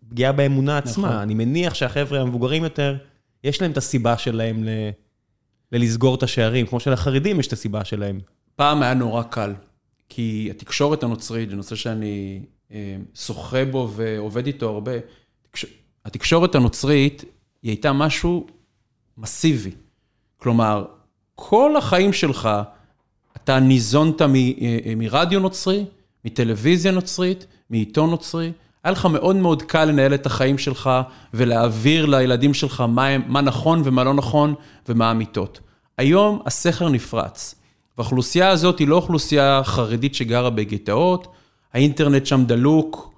לפגיעה באמונה עצמה. נכון. אני מניח שהחבר'ה המבוגרים יותר, יש להם את הסיבה שלהם ל... ללסגור את השערים, כמו שלחרדים יש את הסיבה שלהם. פעם היה נורא קל, כי התקשורת הנוצרית, זה נושא שאני אה, שוחה בו ועובד איתו הרבה, התקשורת הנוצרית היא הייתה משהו מסיבי. כלומר, כל החיים שלך, אתה ניזונת מ, אה, מרדיו נוצרי, מטלוויזיה נוצרית, מעיתון נוצרי. היה לך מאוד מאוד קל לנהל את החיים שלך ולהעביר לילדים שלך מה, מה נכון ומה לא נכון ומה אמיתות. היום הסכר נפרץ, והאוכלוסייה הזאת היא לא אוכלוסייה חרדית שגרה בגטאות, האינטרנט שם דלוק,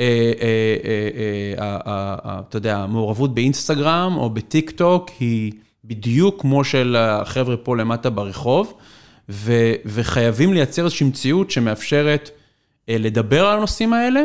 אה, אה, אה, אתה יודע, המעורבות באינסטגרם או בטיק טוק היא בדיוק כמו של החבר'ה פה למטה ברחוב, וחייבים לייצר איזושהי מציאות שמאפשרת לדבר על הנושאים האלה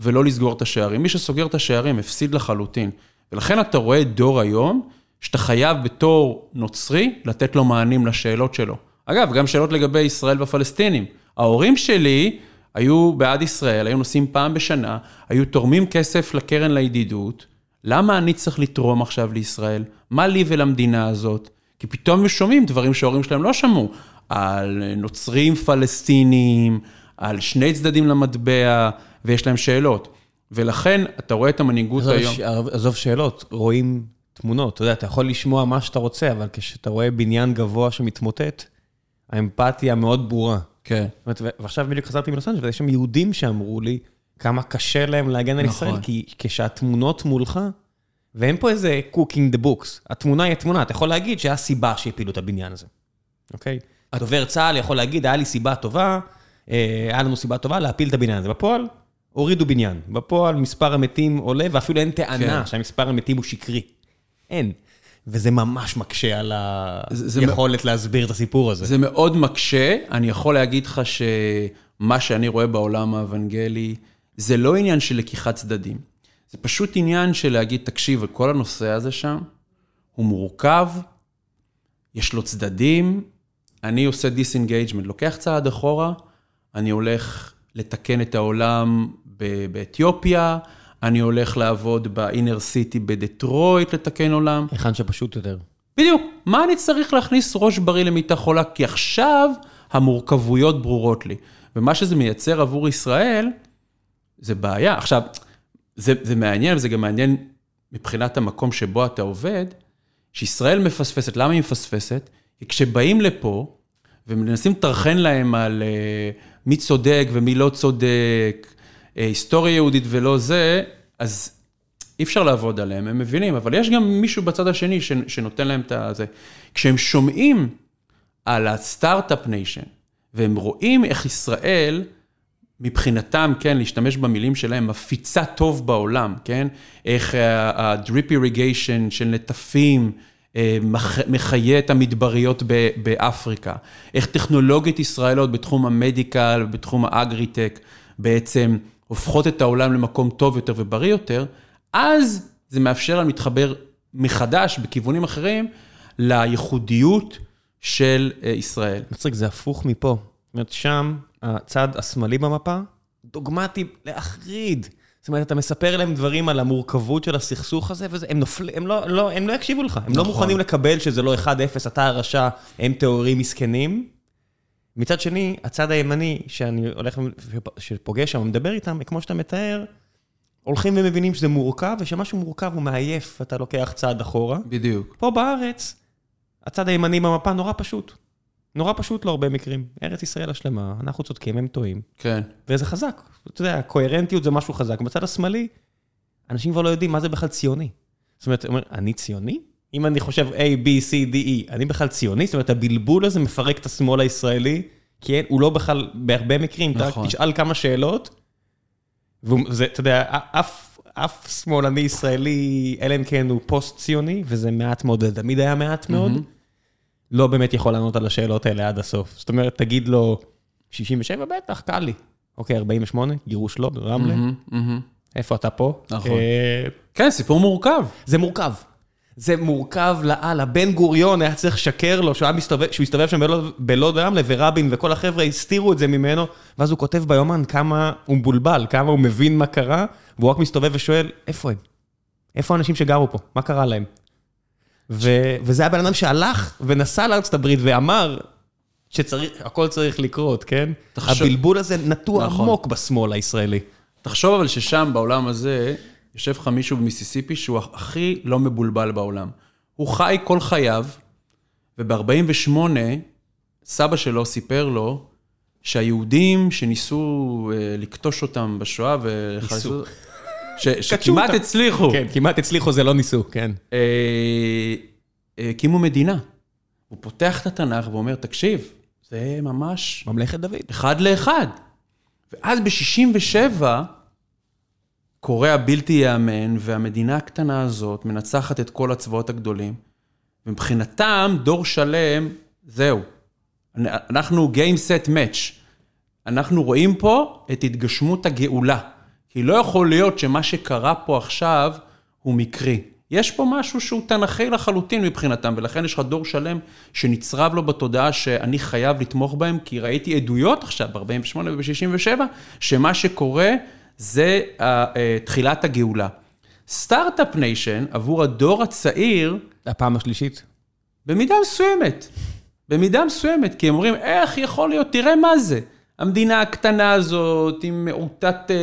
ולא לסגור את השערים. מי שסוגר את השערים הפסיד לחלוטין. ולכן אתה רואה דור היום, שאתה חייב בתור נוצרי לתת לו מענים לשאלות שלו. אגב, גם שאלות לגבי ישראל והפלסטינים. ההורים שלי, היו בעד ישראל, היו נוסעים פעם בשנה, היו תורמים כסף לקרן לידידות, למה אני צריך לתרום עכשיו לישראל? מה לי ולמדינה הזאת? כי פתאום הם שומעים דברים שההורים שלהם לא שמעו, על נוצרים פלסטינים, על שני צדדים למטבע, ויש להם שאלות. ולכן אתה רואה את המנהיגות היום. עזוב שאלות, רואים תמונות. אתה יודע, אתה יכול לשמוע מה שאתה רוצה, אבל כשאתה רואה בניין גבוה שמתמוטט, האמפתיה מאוד ברורה. כן. ועכשיו בדיוק חזרתי מלוס אנג'לס, ויש שם יהודים שאמרו לי כמה קשה להם להגן על ישראל, נכון. כי כשהתמונות מולך, ואין פה איזה cooking the books, התמונה היא התמונה, אתה יכול להגיד שהיה סיבה שהפילו את הבניין הזה, אוקיי? הדובר צה"ל יכול להגיד, היה לי סיבה טובה, אה, היה לנו סיבה טובה להפיל את הבניין הזה. בפועל, הורידו בניין. בפועל מספר המתים עולה, ואפילו אין טענה כן. שהמספר המתים הוא שקרי. אין. וזה ממש מקשה על היכולת להסביר את הסיפור הזה. זה מאוד מקשה. אני יכול להגיד לך שמה שאני רואה בעולם האוונגלי, זה לא עניין של לקיחת צדדים. זה פשוט עניין של להגיד, תקשיב, כל הנושא הזה שם, הוא מורכב, יש לו צדדים, אני עושה disengagement, לוקח צעד אחורה, אני הולך לתקן את העולם באתיופיה, אני הולך לעבוד ב inner city בדטרויט לתקן עולם. היכן שפשוט יותר. בדיוק. מה אני צריך להכניס ראש בריא למיטה חולה? כי עכשיו המורכבויות ברורות לי. ומה שזה מייצר עבור ישראל, זה בעיה. עכשיו, זה, זה מעניין, וזה גם מעניין מבחינת המקום שבו אתה עובד, שישראל מפספסת. למה היא מפספסת? כי כשבאים לפה ומנסים לטרחן להם על אה, מי צודק ומי לא צודק, היסטוריה יהודית ולא זה, אז אי אפשר לעבוד עליהם, הם מבינים, אבל יש גם מישהו בצד השני שנותן להם את הזה. כשהם שומעים על ה Start-Up Nation, והם רואים איך ישראל, מבחינתם, כן, להשתמש במילים שלהם, מפיצה טוב בעולם, כן? איך ה-drip irrigation של נטפים אה, מחיה את המדבריות באפריקה, איך טכנולוגיות ישראלות בתחום ה medical, בתחום האגריטק, בעצם הופכות את העולם למקום טוב יותר ובריא יותר, אז זה מאפשר לנו להתחבר מחדש בכיוונים אחרים לייחודיות של אה, ישראל. מצחיק, זה הפוך מפה. זאת אומרת, שם, הצד השמאלי במפה, דוגמטי להחריד. זאת אומרת, אתה מספר להם דברים על המורכבות של הסכסוך הזה, והם נופלים, הם לא, לא, הם לא יקשיבו לך. הם נכון. לא מוכנים לקבל שזה לא 1-0, אתה הרשע, הם טהורים מסכנים. מצד שני, הצד הימני, שאני הולך, שפוגש שם, מדבר איתם, כמו שאתה מתאר, הולכים ומבינים שזה מורכב, ושמשהו מורכב הוא מעייף, אתה לוקח צעד אחורה. בדיוק. פה בארץ, הצד הימני במפה נורא פשוט. נורא פשוט להרבה מקרים. ארץ ישראל השלמה, אנחנו צודקים, הם טועים. כן. וזה חזק. אתה יודע, קוהרנטיות זה משהו חזק. בצד השמאלי, אנשים כבר לא יודעים מה זה בכלל ציוני. זאת אומרת, אומר, אני ציוני? אם אני חושב A, B, C, D, E, אני בכלל ציוני? זאת אומרת, הבלבול הזה מפרק את השמאל הישראלי, כי הוא לא בכלל, בהרבה מקרים, נכון. אתה רק תשאל כמה שאלות, וזה, אתה יודע, אף, אף שמאלני ישראלי, אלא אם כן הוא פוסט-ציוני, וזה מעט מאוד, זה תמיד היה מעט מאוד, mm-hmm. לא באמת יכול לענות על השאלות האלה עד הסוף. זאת אומרת, תגיד לו, 67 בטח, קל לי. אוקיי, 48, גירוש לא, רמלה. Mm-hmm, mm-hmm. איפה אתה פה? נכון. אה... כן, סיפור מורכב. זה מורכב. זה מורכב לאללה. בן גוריון היה צריך לשקר לו שהוא מסתובב, שהוא הסתובב שם בלוד, בלוד רמלה, ורבין וכל החבר'ה הסתירו את זה ממנו, ואז הוא כותב ביומן כמה הוא מבולבל, כמה הוא מבין מה קרה, והוא רק מסתובב ושואל, איפה הם? איפה האנשים שגרו פה? מה קרה להם? ו- וזה הבן אדם שהלך ונסע לארצות הברית ואמר שהכל צריך לקרות, כן? תחשוב... הבלבול הזה נטוע נכון. עמוק בשמאל הישראלי. תחשוב אבל ששם, בעולם הזה, יושב לך מישהו במיסיסיפי שהוא הכי לא מבולבל בעולם. הוא חי כל חייו, וב-48, סבא שלו סיפר לו שהיהודים שניסו אה, לקטוש אותם בשואה ניסו. ש, שכמעט הצליחו. כן, כמעט הצליחו, זה לא ניסו, כן. אה, אה, הקימו מדינה. הוא פותח את התנ"ך ואומר, תקשיב, זה ממש... ממלכת דוד. אחד לאחד. ואז ב-67, קורה הבלתי ייאמן, והמדינה הקטנה הזאת מנצחת את כל הצבאות הגדולים. ומבחינתם, דור שלם, זהו. אנחנו Game Set Match. אנחנו רואים פה את התגשמות הגאולה. כי לא יכול להיות שמה שקרה פה עכשיו הוא מקרי. יש פה משהו שהוא תנכי לחלוטין מבחינתם, ולכן יש לך דור שלם שנצרב לו בתודעה שאני חייב לתמוך בהם, כי ראיתי עדויות עכשיו, ב-48' וב-67', שמה שקורה זה אה, תחילת הגאולה. Start-Up Nation, עבור הדור הצעיר... הפעם השלישית. במידה מסוימת. במידה מסוימת, כי הם אומרים, איך יכול להיות, תראה מה זה. המדינה הקטנה הזאת, עם מעוטת, אה,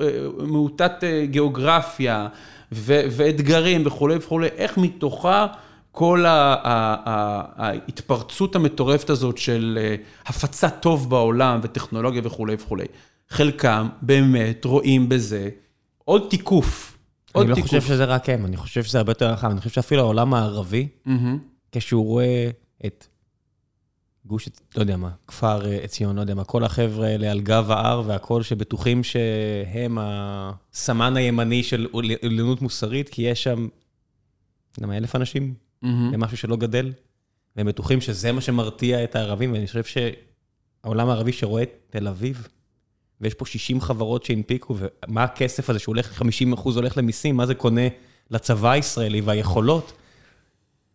אה, מעוטת גיאוגרפיה ו- ואתגרים וכולי וכולי, איך מתוכה כל ההתפרצות המטורפת הזאת של הפצת טוב בעולם וטכנולוגיה וכולי וכולי. חלקם באמת רואים בזה עוד תיקוף. עוד אני לא חושב שזה רק הם, אני חושב שזה הרבה יותר רחב. אני חושב שאפילו העולם הערבי, כשהוא רואה את גוש, לא יודע מה, כפר אה, עציון, לא יודע מה, כל החבר'ה האלה על גב ההר והכל, שבטוחים שהם הסמן הימני של עליונות מוסרית, כי יש שם, לא יודע מה, אלף אנשים, זה משהו שלא גדל, והם בטוחים שזה מה שמרתיע את הערבים, ואני חושב שהעולם הערבי שרואה את תל אביב, ויש פה 60 חברות שהנפיקו, ומה הכסף הזה שהולך, 50 אחוז הולך למיסים, מה זה קונה לצבא הישראלי והיכולות?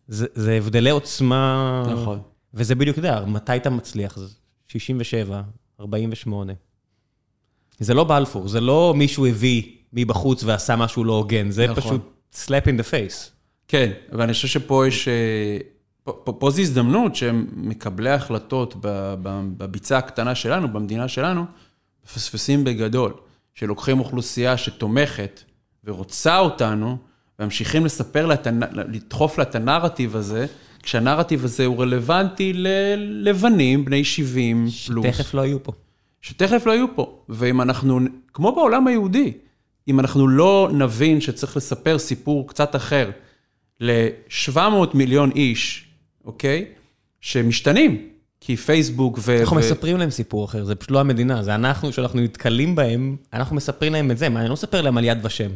זה, זה הבדלי עוצמה. נכון. וזה בדיוק, אתה יודע, מתי אתה מצליח? 67, 48. זה לא בלפור, זה לא מישהו הביא מבחוץ ועשה משהו לא הוגן, זה נכון. פשוט slap in the face. כן, ואני חושב שפה יש... אה, פה, פה, פה זו הזדמנות שמקבלי ההחלטות בביצה הקטנה שלנו, במדינה שלנו, מפספסים בגדול, שלוקחים אוכלוסייה שתומכת ורוצה אותנו, וממשיכים לספר לה, לדחוף לה את הנרטיב הזה, כשהנרטיב הזה הוא רלוונטי ללבנים, בני 70 פלוס. שתכף לא יהיו פה. שתכף לא יהיו פה. ואם אנחנו, כמו בעולם היהודי, אם אנחנו לא נבין שצריך לספר סיפור קצת אחר ל-700 מיליון איש, אוקיי? שמשתנים, כי פייסבוק ו... אנחנו ו- מספרים להם סיפור אחר, זה פשוט לא המדינה, זה אנחנו, שאנחנו נתקלים בהם, אנחנו מספרים להם את זה, מה, אני לא מספר להם על יד ושם.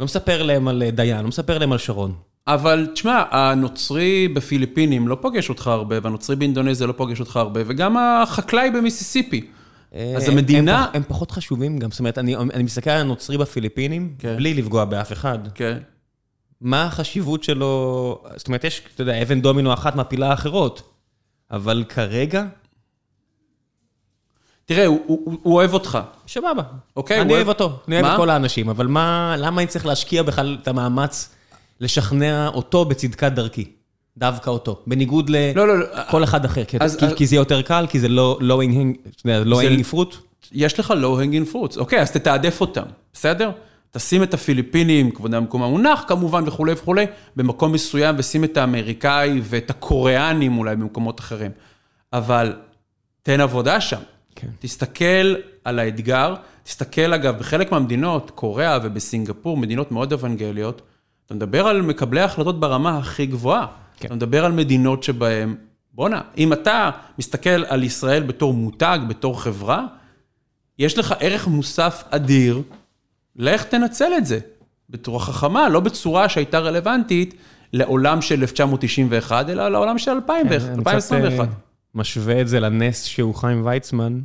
לא מספר להם על אה, דיין, לא מספר להם על שרון. אבל תשמע, הנוצרי בפיליפינים לא פוגש אותך הרבה, והנוצרי באינדונזיה לא פוגש אותך הרבה, וגם החקלאי במיסיסיפי. אז אה, המדינה- הם, פח- הם פחות חשובים גם, זאת אומרת, אני, אני מסתכל על הנוצרי בפיליפינים, כן. בלי לפגוע באף אחד. כן. מה החשיבות שלו, זאת אומרת, יש, אתה יודע, אבן דומינו אחת מפילה אחרות, אבל כרגע, תראה, הוא, הוא, הוא אוהב אותך. סבבה. אוקיי, אני אוהב- אותו, אני אוהב? את כל האנשים, אבל מה, למה אני צריך להשקיע בכלל את המאמץ לשכנע אותו בצדקת דרכי? דווקא אותו, בניגוד לא, לא, לא. לכל אחד אחר, כי- אז- כי- אז- כי זה יותר קל, כי זה לא לא זה- hanging fruit. יש לך low-hanging fruits, אוקיי, אז תתעדף אותם, בסדר? תשים את הפיליפינים, כבוד המקום המונח כמובן וכולי וכולי, במקום מסוים, ושים את האמריקאי ואת הקוריאנים אולי במקומות אחרים. אבל תן עבודה שם. כן. תסתכל על האתגר, תסתכל אגב, בחלק מהמדינות, קוריאה ובסינגפור, מדינות מאוד אוונגליות, אתה מדבר על מקבלי החלטות ברמה הכי גבוהה. כן. אתה מדבר על מדינות שבהן, בואנה, אם אתה מסתכל על ישראל בתור מותג, בתור חברה, יש לך ערך מוסף אדיר, לך תנצל את זה. בצורה חכמה, לא בצורה שהייתה רלוונטית לעולם של 1991, אלא לעולם של 2000, אני קצת 2021. אה, משווה את זה לנס שהוא חיים ויצמן.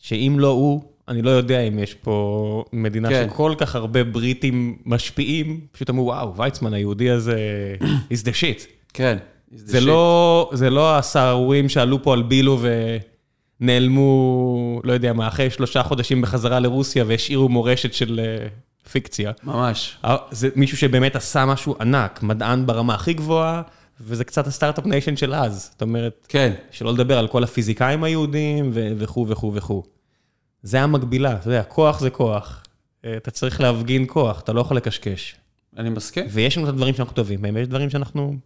שאם לא הוא, אני לא יודע אם יש פה מדינה כן. שכל כך הרבה בריטים משפיעים, פשוט אמרו, וואו, ויצמן היהודי הזה, is the shit. כן. זה לא, זה לא הסהרורים שעלו פה על בילו ונעלמו, לא יודע מה, אחרי שלושה חודשים בחזרה לרוסיה והשאירו מורשת של אה, פיקציה. ממש. אה, זה מישהו שבאמת עשה משהו ענק, מדען ברמה הכי גבוהה, וזה קצת ה Start-Up Nation של אז. זאת אומרת, כן. שלא לדבר על כל הפיזיקאים היהודים וכו' וכו' וכו'. זה המקבילה, אתה יודע, כוח זה כוח. אה, אתה צריך להפגין כוח, אתה לא יכול לקשקש. אני מסכים. ויש לנו את הדברים שאנחנו טובים בהם, ויש דברים שאנחנו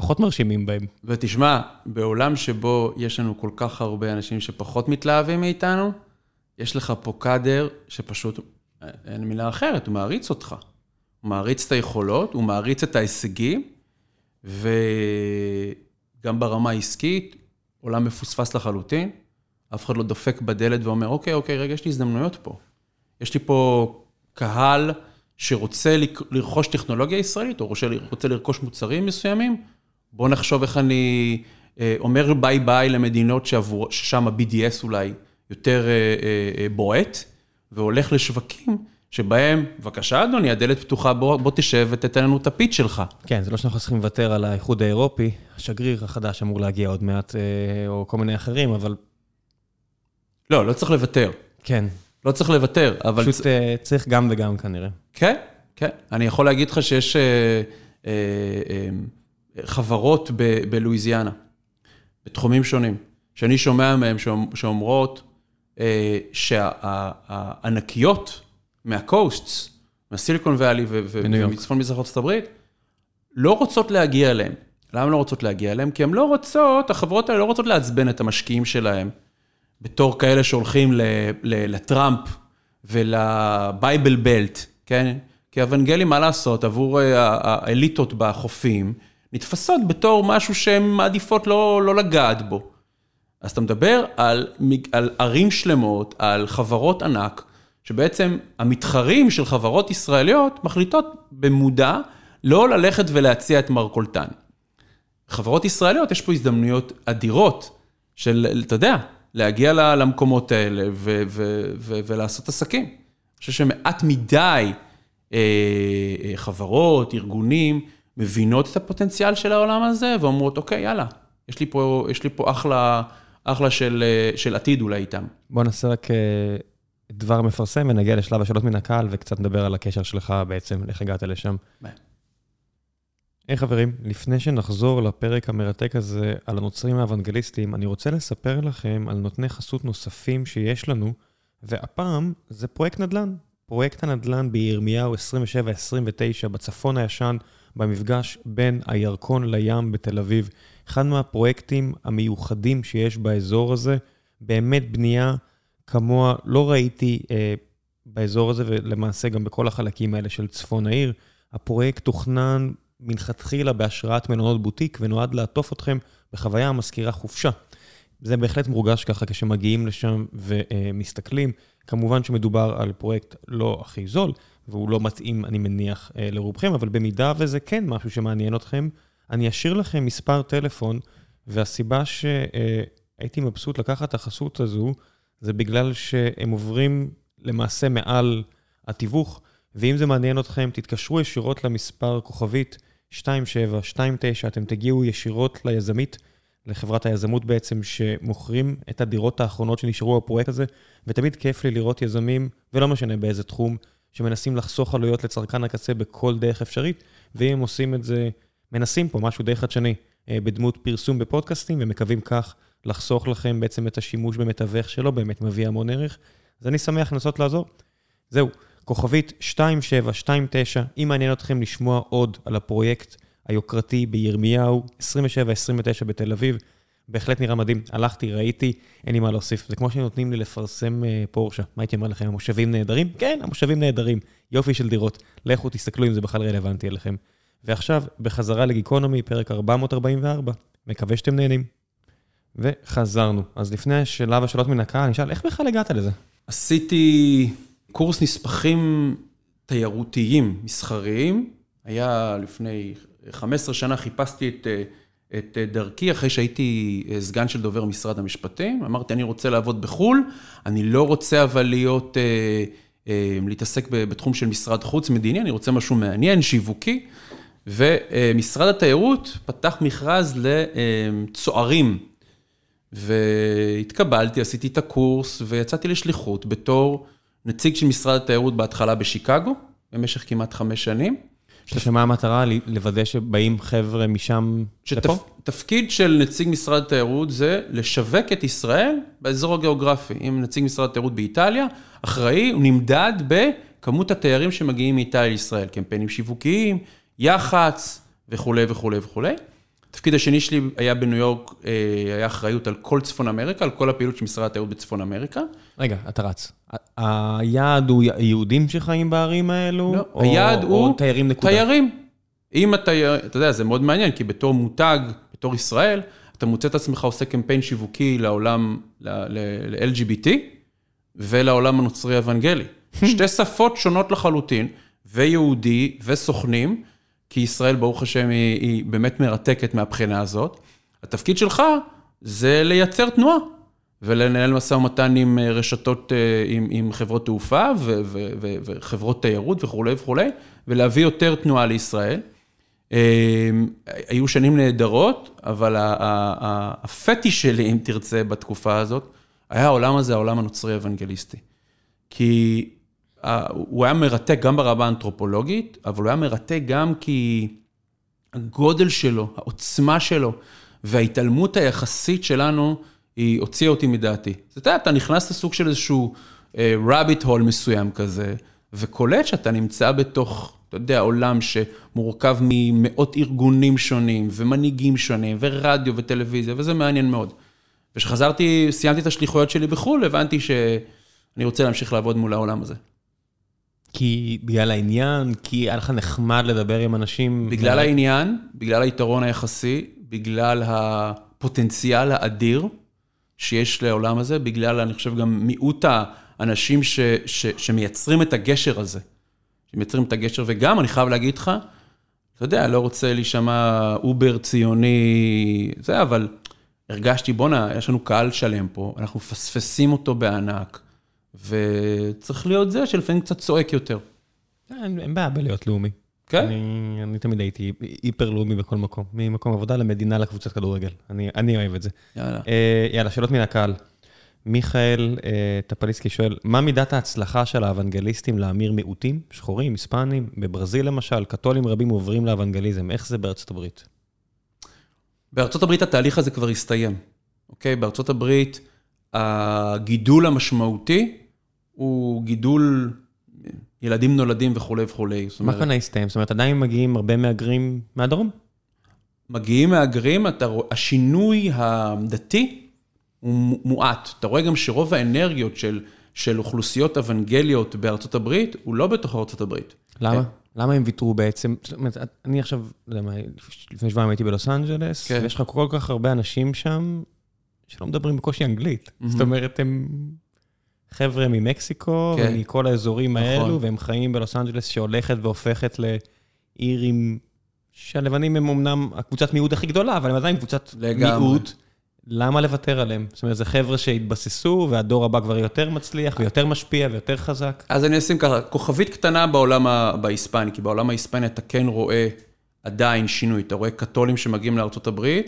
פחות מרשימים בהם. ותשמע, בעולם שבו יש לנו כל כך הרבה אנשים שפחות מתלהבים מאיתנו, יש לך פה קאדר שפשוט, אין מילה אחרת, הוא מעריץ אותך. הוא מעריץ את היכולות, הוא מעריץ את ההישגים, וגם ברמה העסקית, עולם מפוספס לחלוטין. אף אחד לא דופק בדלת ואומר, אוקיי, אוקיי, רגע, יש לי הזדמנויות פה. יש לי פה קהל שרוצה לרכוש טכנולוגיה ישראלית, או רוצה לרכוש מוצרים מסוימים, בוא נחשוב איך אני אה, אומר ביי ביי למדינות שעבור, ששם ה-BDS אולי יותר אה, אה, בועט, והולך לשווקים שבהם, בבקשה אדוני, הדלת פתוחה, בוא, בוא תשב ותתן לנו את הפיץ שלך. כן, זה לא שאנחנו צריכים לוותר על האיחוד האירופי, השגריר החדש אמור להגיע עוד מעט, או כל מיני אחרים, אבל לא, לא צריך לוותר. כן, לא צריך לוותר, אבל... פשוט אה, צריך גם וגם כנראה. כן, כן. אני יכול להגיד לך שיש אה, אה, אה, חברות ב- בלואיזיאנה, בתחומים שונים, שאני שומע מהן שאומ- שאומרות אה, שהענקיות מהקוסטס, מהסיליקון ואלי ו-. ומצפון מזרח ארצות הברית, לא רוצות להגיע אליהם. למה הן לא רוצות להגיע אליהם? כי הן לא רוצות, החברות האלה לא רוצות לעצבן את המשקיעים שלהם, בתור כאלה שהולכים ל- ל- לטראמפ ולבייבל בלט, כן? כי אבנגלים, מה לעשות, עבור אה, האליטות בחופים, נתפסות בתור משהו שהן מעדיפות לא, לא לגעת בו. אז אתה מדבר על, על ערים שלמות, על חברות ענק, שבעצם המתחרים של חברות ישראליות מחליטות במודע לא ללכת ולהציע את מרכולתן. חברות ישראליות, יש פה הזדמנויות אדירות של, אתה יודע, להגיע למקומות האלה ולעשות עסקים. אני חושב שמעט מדי אה, אה, חברות, ארגונים, מבינות את הפוטנציאל של העולם הזה ואומרות, אוקיי, יאללה, יש לי פה, יש לי פה אחלה, אחלה של, אה, של עתיד אולי איתם. בוא נעשה רק אה, דבר מפרסם ונגיע לשלב השאלות מן הקהל וקצת נדבר על הקשר שלך בעצם, איך הגעת לשם. ביי. היי חברים, לפני שנחזור לפרק המרתק הזה על הנוצרים האוונגליסטים, אני רוצה לספר לכם על נותני חסות נוספים שיש לנו, והפעם זה פרויקט נדל"ן. פרויקט הנדל"ן בירמיהו 27-29 בצפון הישן, במפגש בין הירקון לים בתל אביב. אחד מהפרויקטים המיוחדים שיש באזור הזה, באמת בנייה כמוה לא ראיתי אה, באזור הזה, ולמעשה גם בכל החלקים האלה של צפון העיר. הפרויקט תוכנן מלכתחילה בהשראת מלונות בוטיק, ונועד לעטוף אתכם בחוויה המזכירה חופשה. זה בהחלט מורגש ככה כשמגיעים לשם ומסתכלים. כמובן שמדובר על פרויקט לא הכי זול, והוא לא מתאים, אני מניח, אה, לרובכם, אבל במידה וזה כן משהו שמעניין אתכם, אני אשאיר לכם מספר טלפון, והסיבה שהייתי מבסוט לקחת את החסות הזו, זה בגלל שהם עוברים למעשה מעל התיווך, ואם זה מעניין אתכם, תתקשרו ישירות למספר כוכבית 2729, אתם תגיעו ישירות ליזמית, לחברת היזמות בעצם, שמוכרים את הדירות האחרונות שנשארו בפרויקט הזה, ותמיד כיף לי לראות יזמים, ולא משנה באיזה תחום, שמנסים לחסוך עלויות לצרכן הקצה בכל דרך אפשרית, ואם הם עושים את זה, מנסים פה משהו די חדשני, אה, בדמות פרסום בפודקאסטים, ומקווים כך לחסוך לכם בעצם את השימוש במתווך שלא באמת מביא המון ערך. אז אני שמח לנסות לעזור. זהו, כוכבית 2729, אם מעניין אתכם לשמוע עוד על הפרויקט היוקרתי בירמיהו, 27-29 בתל אביב, בהחלט נראה מדהים. הלכתי, ראיתי, אין לי מה להוסיף. זה כמו שנותנים לי לפרסם uh, פורשה. מה הייתי אומר לכם, המושבים נהדרים? כן, המושבים נהדרים. יופי של דירות. לכו תסתכלו אם זה בכלל רלוונטי אליכם. ועכשיו, בחזרה לגיקונומי, פרק 444. מקווה שאתם נהנים. וחזרנו. אז לפני השלב השאלות מן הקהל, אני אשאל, איך בכלל הגעת לזה? עשיתי קורס נספחים תיירותיים, מסחריים. היה לפני 15 שנה, חיפשתי את, את דרכי אחרי שהייתי סגן של דובר משרד המשפטים. אמרתי, אני רוצה לעבוד בחו"ל, אני לא רוצה אבל להיות, להתעסק בתחום של משרד חוץ מדיני, אני רוצה משהו מעניין, שיווקי. ומשרד התיירות פתח מכרז לצוערים. והתקבלתי, עשיתי את הקורס ויצאתי לשליחות בתור נציג של משרד התיירות בהתחלה בשיקגו, במשך כמעט חמש שנים. שמה המטרה? לוודא שבאים חבר'ה משם לפה? תפקיד של נציג משרד התיירות זה לשווק את ישראל באזור הגיאוגרפי. אם נציג משרד התיירות באיטליה, אחראי, הוא נמדד בכמות התיירים שמגיעים מאיטליה לישראל, קמפיינים שיווקיים, יח"צ וכולי וכולי וכולי. התפקיד השני שלי היה בניו יורק, אה, היה אחריות על כל צפון אמריקה, על כל הפעילות של משרד התיירות בצפון אמריקה. רגע, אתה רץ. היעד הוא יהודים שחיים בערים האלו? לא, או, היעד הוא... או תיירים נקודה? תיירים. אם אתה, אתה יודע, זה מאוד מעניין, כי בתור מותג, בתור ישראל, אתה מוצא את עצמך עושה קמפיין שיווקי לעולם, ל-LGBT, ולעולם הנוצרי האוונגלי. שתי שפות שונות לחלוטין, ויהודי וסוכנים. כי ישראל, ברוך השם, היא, היא באמת מרתקת מהבחינה הזאת. התפקיד שלך זה לייצר תנועה, ולנהל משא ומתן עם אה, רשתות, אה, עם, עם חברות תעופה ו, ו, ו, וחברות תיירות וכולי וכולי, ולהביא יותר תנועה לישראל. אה, היו שנים נהדרות, אבל הפטיש שלי, אם תרצה, בתקופה הזאת, היה העולם הזה, העולם הנוצרי האוונגליסטי. כי הוא היה מרתק גם ברמה האנתרופולוגית, אבל הוא היה מרתק גם כי הגודל שלו, העוצמה שלו וההתעלמות היחסית שלנו, היא הוציאה אותי מדעתי. אתה יודע, אתה נכנס לסוג של איזשהו רביט uh, הול מסוים כזה, וקולט שאתה נמצא בתוך, אתה יודע, עולם שמורכב ממאות ארגונים שונים, ומנהיגים שונים, ורדיו וטלוויזיה, וזה מעניין מאוד. וכשחזרתי, סיימתי את השליחויות שלי בחו"ל, הבנתי שאני רוצה להמשיך לעבוד מול העולם הזה. כי בגלל העניין, כי היה לך נחמד לדבר עם אנשים? בגלל ו... העניין, בגלל היתרון היחסי, בגלל הפוטנציאל האדיר שיש לעולם הזה, בגלל, אני חושב, גם מיעוט האנשים ש, ש, שמייצרים את הגשר הזה. שמייצרים את הגשר, וגם, אני חייב להגיד לך, אתה יודע, לא רוצה להישמע אובר ציוני, זה, אבל הרגשתי, בואנה, יש לנו קהל שלם פה, אנחנו מפספסים אותו בענק. וצריך להיות זה שלפעמים קצת צועק יותר. אין בעיה בלהיות לאומי. כן? אני, אני תמיד הייתי היפר לאומי בכל מקום, ממקום עבודה למדינה לקבוצת כדורגל. אני, אני אוהב את זה. יאללה. אה, יאללה, שאלות מן הקהל. מיכאל אה, טפליסקי שואל, מה מידת ההצלחה של האוונגליסטים להמיר מיעוטים, שחורים, היספנים, בברזיל למשל, קתולים רבים עוברים לאוונגליזם, איך זה בארצות הברית? בארצות הברית התהליך הזה כבר הסתיים, אוקיי? בארצות הברית הגידול המשמעותי הוא גידול ילדים נולדים וכולי וכולי. מה כאן הסתיים? זאת אומרת, עדיין מגיעים הרבה מהגרים מהדרום? מגיעים מהגרים, אתה רואה, השינוי הדתי הוא מו- מועט. אתה רואה גם שרוב האנרגיות של, של אוכלוסיות אוונגליות בארצות הברית, הוא לא בתוך ארצות הברית. למה? כן. למה הם ויתרו בעצם? זאת אומרת, אני עכשיו, לא יודע מה, לפני שבועיים הייתי בלוס אנג'לס, כן. ויש לך כל כך הרבה אנשים שם שלא מדברים בקושי אנגלית. מהמם. זאת אומרת, הם חבר'ה ממקסיקו, כן. ומכל האזורים נכון. האלו, והם חיים בלוס אנג'לס שהולכת והופכת לעיר עם... שהלבנים הם אמנם הקבוצת מיעוט הכי גדולה, אבל הם עדיין קבוצת לגמרי. מיעוט. למה לוותר עליהם? זאת אומרת, זה חבר'ה שהתבססו, והדור הבא כבר יותר מצליח, ויותר משפיע, ויותר חזק. אז אני אשים ככה, כוכבית קטנה בעולם ה- בהיספני, כי בעולם ההיספני אתה כן רואה עדיין שינוי. אתה רואה קתולים שמגיעים לארה"ב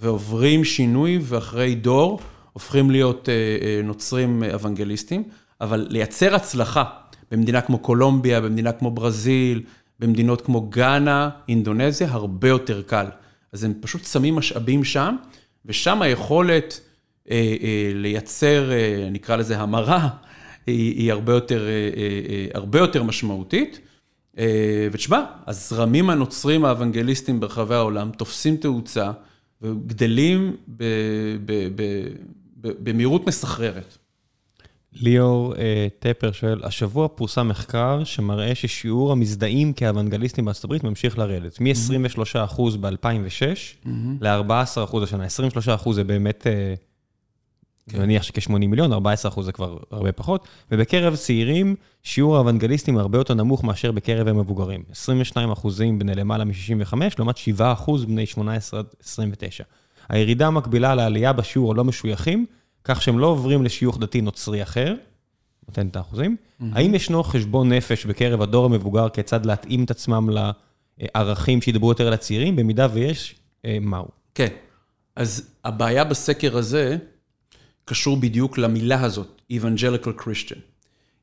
ועוברים שינוי, ואחרי דור הופכים להיות אה, אה, נוצרים אה, אוונגליסטים, אבל לייצר הצלחה במדינה כמו קולומביה, במדינה כמו ברזיל, במדינות כמו גאנה, אינדונזיה, הרבה יותר קל. אז הם פשוט שמים משאבים שם, ושם היכולת אה, אה, לייצר, אה, נקרא לזה המרה, היא, היא הרבה, יותר, אה, אה, הרבה יותר משמעותית. אה, ותשמע, הזרמים הנוצרים האוונגליסטים ברחבי העולם תופסים תאוצה וגדלים במהירות מסחררת. ליאור אה, טפר שואל, השבוע פורסם מחקר שמראה ששיעור המזדהים כאוונגליסטים בארצות הברית ממשיך לרדת, מ-23% ב-2006 ל-14% השנה. 23% זה באמת, אני מניח שכ-80 מיליון, 14% זה כבר הרבה פחות, ובקרב צעירים, שיעור האוונגליסטים הרבה יותר נמוך מאשר בקרב המבוגרים. 22% בני למעלה מ-65, לעומת 7% בני 18 עד 29. הירידה מקבילה לעלייה בשיעור הלא משויכים, כך שהם לא עוברים לשיוך דתי נוצרי אחר, נותן את האחוזים. האם ישנו חשבון נפש בקרב הדור המבוגר כיצד להתאים את עצמם לערכים שידברו יותר לצעירים? במידה ויש, אה, מהו? כן, אז הבעיה בסקר הזה קשור בדיוק למילה הזאת, Evangelical Christian.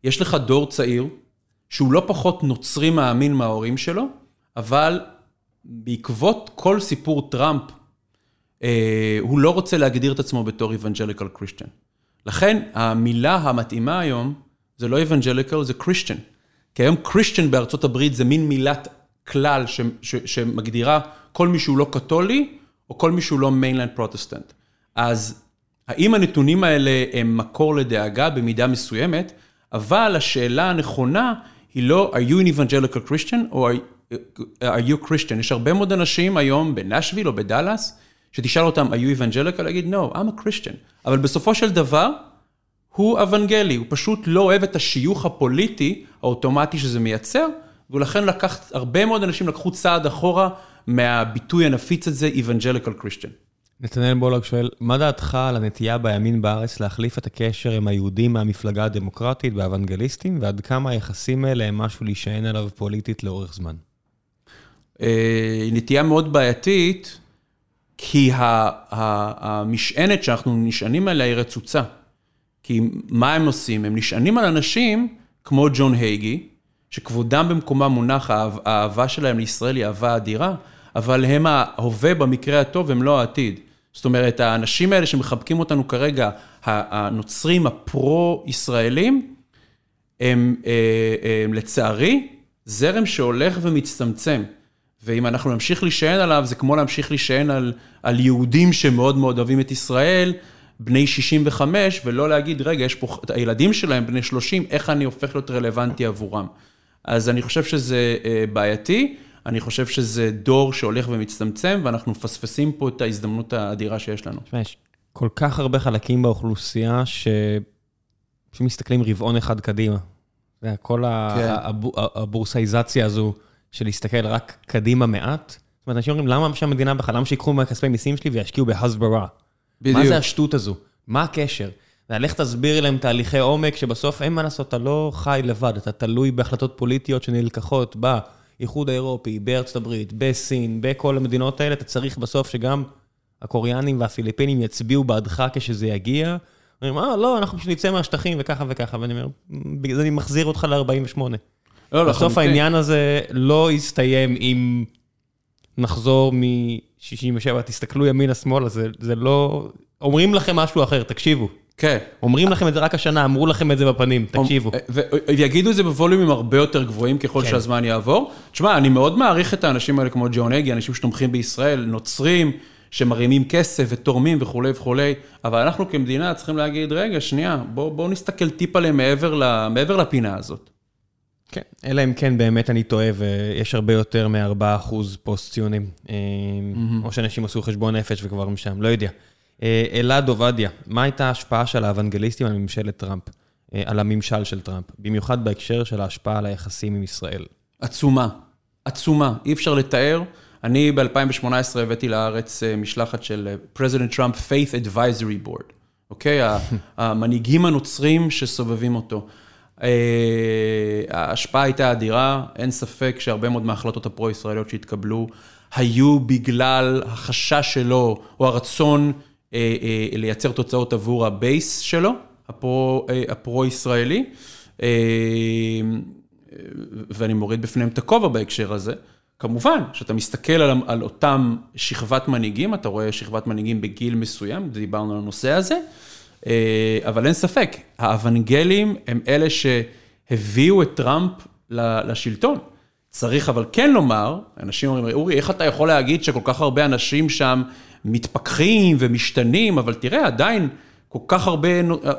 יש לך דור צעיר שהוא לא פחות נוצרי מאמין מההורים שלו, אבל בעקבות כל סיפור טראמפ, אה, הוא לא רוצה להגדיר את עצמו בתור Evangelical Christian. לכן המילה המתאימה היום זה לא Evangelical, זה Christian. כי היום Christian בארצות הברית זה מין מילת כלל ש, ש, שמגדירה כל מי שהוא לא קתולי, או כל מי שהוא לא mainline Protestant. אז האם הנתונים האלה הם מקור לדאגה במידה מסוימת, אבל השאלה הנכונה היא לא, are you an evangelical Christian, או are, are you Christian? יש הרבה מאוד אנשים היום בנשוויל או בדאלאס, שתשאל אותם, are you evangelical? יגידו, no, I'm a Christian. אבל בסופו של דבר, הוא אוונגלי, הוא פשוט לא אוהב את השיוך הפוליטי האוטומטי שזה מייצר, ולכן לקח, הרבה מאוד אנשים לקחו צעד אחורה מהביטוי הנפיץ הזה, Evangelical Christian. נתנאל בולג שואל, מה דעתך על הנטייה בימין בארץ להחליף את הקשר עם היהודים מהמפלגה הדמוקרטית באוונגליסטים, ועד כמה היחסים האלה הם משהו להישען עליו פוליטית לאורך זמן? אה, היא נטייה מאוד בעייתית, כי המשענת שאנחנו נשענים עליה היא רצוצה. כי מה הם עושים? הם נשענים על אנשים כמו ג'ון הייגי, שכבודם במקומם מונח, האהב- האהבה שלהם לישראל היא אהבה אדירה, אבל הם ההווה במקרה הטוב, הם לא העתיד. זאת אומרת, האנשים האלה שמחבקים אותנו כרגע, הנוצרים הפרו-ישראלים, הם, אה, הם לצערי זרם שהולך ומצטמצם. ואם אנחנו נמשיך להישען עליו, זה כמו להמשיך להישען על, על יהודים שמאוד מאוד אוהבים את ישראל, בני 65, ולא להגיד, רגע, יש פה, הילדים שלהם בני 30, איך אני הופך להיות רלוונטי עבורם? אז אני חושב שזה אה, בעייתי, אני חושב שזה דור שהולך ומצטמצם, ואנחנו מפספסים פה את ההזדמנות האדירה שיש לנו. תשמע, יש כל כך הרבה חלקים באוכלוסייה ש... שמסתכלים רבעון אחד קדימה. זה כל ה- כן. הב- הבורסאיזציה הזו של להסתכל רק קדימה מעט. זאת אומרת, אנשים אומרים, למה שהמדינה בכלל, למה שיקחו מהכספי מיסים שלי וישקיעו בהסברה? מה זה השטות הזו? מה הקשר? זה לך תסביר להם תהליכי עומק, שבסוף אין מה לעשות, אתה לא חי לבד, אתה תלוי בהחלטות פוליטיות שנלקחות באיחוד האירופי, בארצות הברית, בסין, בכל המדינות האלה, אתה צריך בסוף שגם הקוריאנים והפיליפינים יצביעו בעדך כשזה יגיע. אומרים, אה, לא, אנחנו פשוט נצא מהשטחים וככה וככה, ואני אומר, בגלל זה אני מחזיר אותך ל-48. לא, בסוף לחלוטין. העניין הזה לא יסתיים אם נחזור מ-67, תסתכלו ימינה-שמאלה, זה, זה לא... אומרים לכם משהו אחר, תקשיבו. כן. אומרים לכם את זה רק השנה, אמרו לכם את זה בפנים, תקשיבו. ו- ויגידו את זה בווליומים הרבה יותר גבוהים ככל כן. שהזמן יעבור. תשמע, אני מאוד מעריך את האנשים האלה כמו ג'ון אגי, אנשים שתומכים בישראל, נוצרים, שמרימים כסף ותורמים וכולי וכולי, אבל אנחנו כמדינה צריכים להגיד, רגע, שנייה, בואו בוא נסתכל טיפה למעבר ל- מעבר לפינה הזאת. כן, אלא אם כן באמת אני טועה ויש הרבה יותר מ-4% פוסט-ציונים. אה, או שאנשים עשו חשבון נפש וכבר משם, לא יודע. אה, אלעד עובדיה, מה הייתה ההשפעה של האוונגליסטים על ממשלת טראמפ? אה, על הממשל של טראמפ, במיוחד בהקשר של ההשפעה על היחסים עם ישראל. עצומה, עצומה, אי אפשר לתאר. אני ב-2018 הבאתי לארץ אה, משלחת של President Trump Faith Advisory Board, אוקיי? המנהיגים הנוצרים שסובבים אותו. ההשפעה הייתה אדירה, אין ספק שהרבה מאוד מההחלטות הפרו-ישראליות שהתקבלו היו בגלל החשש שלו, או הרצון לייצר תוצאות עבור ה base שלו, אה, הפרו-ישראלי. אה, ואני מוריד בפניהם את הכובע בהקשר הזה. כמובן, כשאתה מסתכל על, על אותם שכבת מנהיגים, אתה רואה שכבת מנהיגים בגיל מסוים, דיברנו על הנושא הזה, אה, אבל אין ספק, האוונגלים הם אלה שהביאו את טראמפ לשלטון. צריך אבל כן לומר, אנשים אומרים, אורי, איך אתה יכול להגיד שכל כך הרבה אנשים שם מתפכחים ומשתנים, אבל תראה, עדיין כל כך הרבה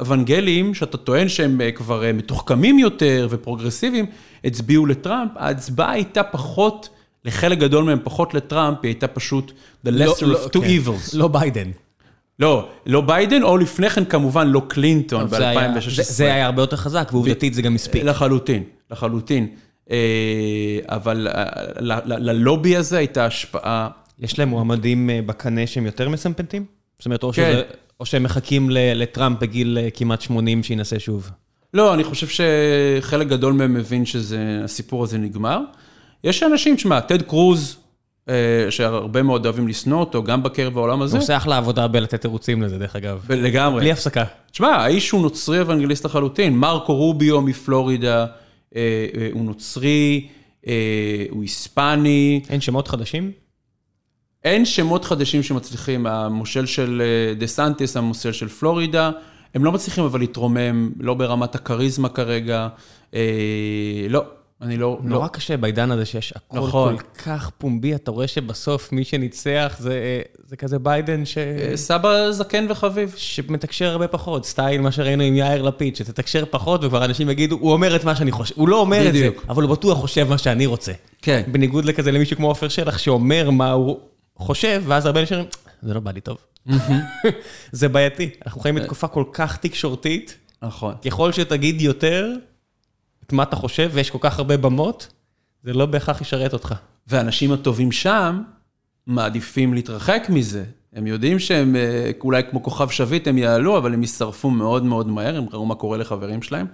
אוונגלים, שאתה טוען שהם אה, כבר אה, מתוחכמים יותר ופרוגרסיביים, הצביעו לטראמפ, ההצבעה הייתה פחות, לחלק גדול מהם פחות לטראמפ, היא הייתה פשוט the lesser of two כן. evils. לא ביידן. לא, לא ביידן, או לפני כן כמובן לא קלינטון זה היה- ב-2016. זה- זה היה הרבה יותר חזק, ועובדתית זה גם הספיק. לחלוטין, לחלוטין. אה, אבל ללובי הזה הייתה השפעה, יש להם מועמדים אה, בקנה שהם יותר מסמפנטים? זאת אומרת, או, כן. שזה, או שהם מחכים לטראמפ בגיל אה, כמעט 80 שינסה שוב. לא, אני חושב שחלק גדול מהם מבין שהסיפור הזה נגמר. יש אנשים, תשמע, טד קרוז, אה, שהרבה מאוד אוהבים לשנוא אותו, גם בקרב העולם הזה, הוא עושה אחלה עבודה בלתת תירוצים לזה, דרך אגב. לגמרי. בלי הפסקה. תשמע, האיש הוא נוצרי אוונגליסט לחלוטין. מרקו רוביו מפלורידה, אה, אה, הוא נוצרי, אה, הוא היספני. אין שמות חדשים? אין שמות חדשים שמצליחים, המושל של אה, דה סנטיס, המושל של פלורידה, הם לא מצליחים אבל להתרומם, לא ברמת הכריזמה כרגע, אה, לא, אני לא, נורא לא. קשה בעידן הזה שיש הכל נכון. כל כך פומבי, אתה רואה שבסוף מי שניצח זה, אה, זה כזה ביידן ש... סבא זקן וחביב. שמתקשר הרבה פחות, סטייל מה שראינו עם יאיר לפיד, שתתקשר פחות וכבר אנשים יגידו, הוא אומר את מה שאני חושב, הוא לא אומר את זה, בדיוק. אבל הוא בטוח חושב מה שאני רוצה. כן. בניגוד לכזה למישהו כמו עופר שלח שאומר מה הוא חושב, ואז הרבה אנשים אומרים, זה לא בא לי טוב. זה בעייתי, אנחנו חיים בתקופה כל כך תקשורתית, נכון. ככל שתגיד יותר את מה אתה חושב, ויש כל כך הרבה במות, זה לא בהכרח ישרת אותך. והאנשים הטובים שם מעדיפים להתרחק מזה. הם יודעים שהם אה, אולי כמו כוכב שביט הם יעלו, אבל הם יישרפו מאוד מאוד מהר, הם ראו מה קורה לחברים שלהם.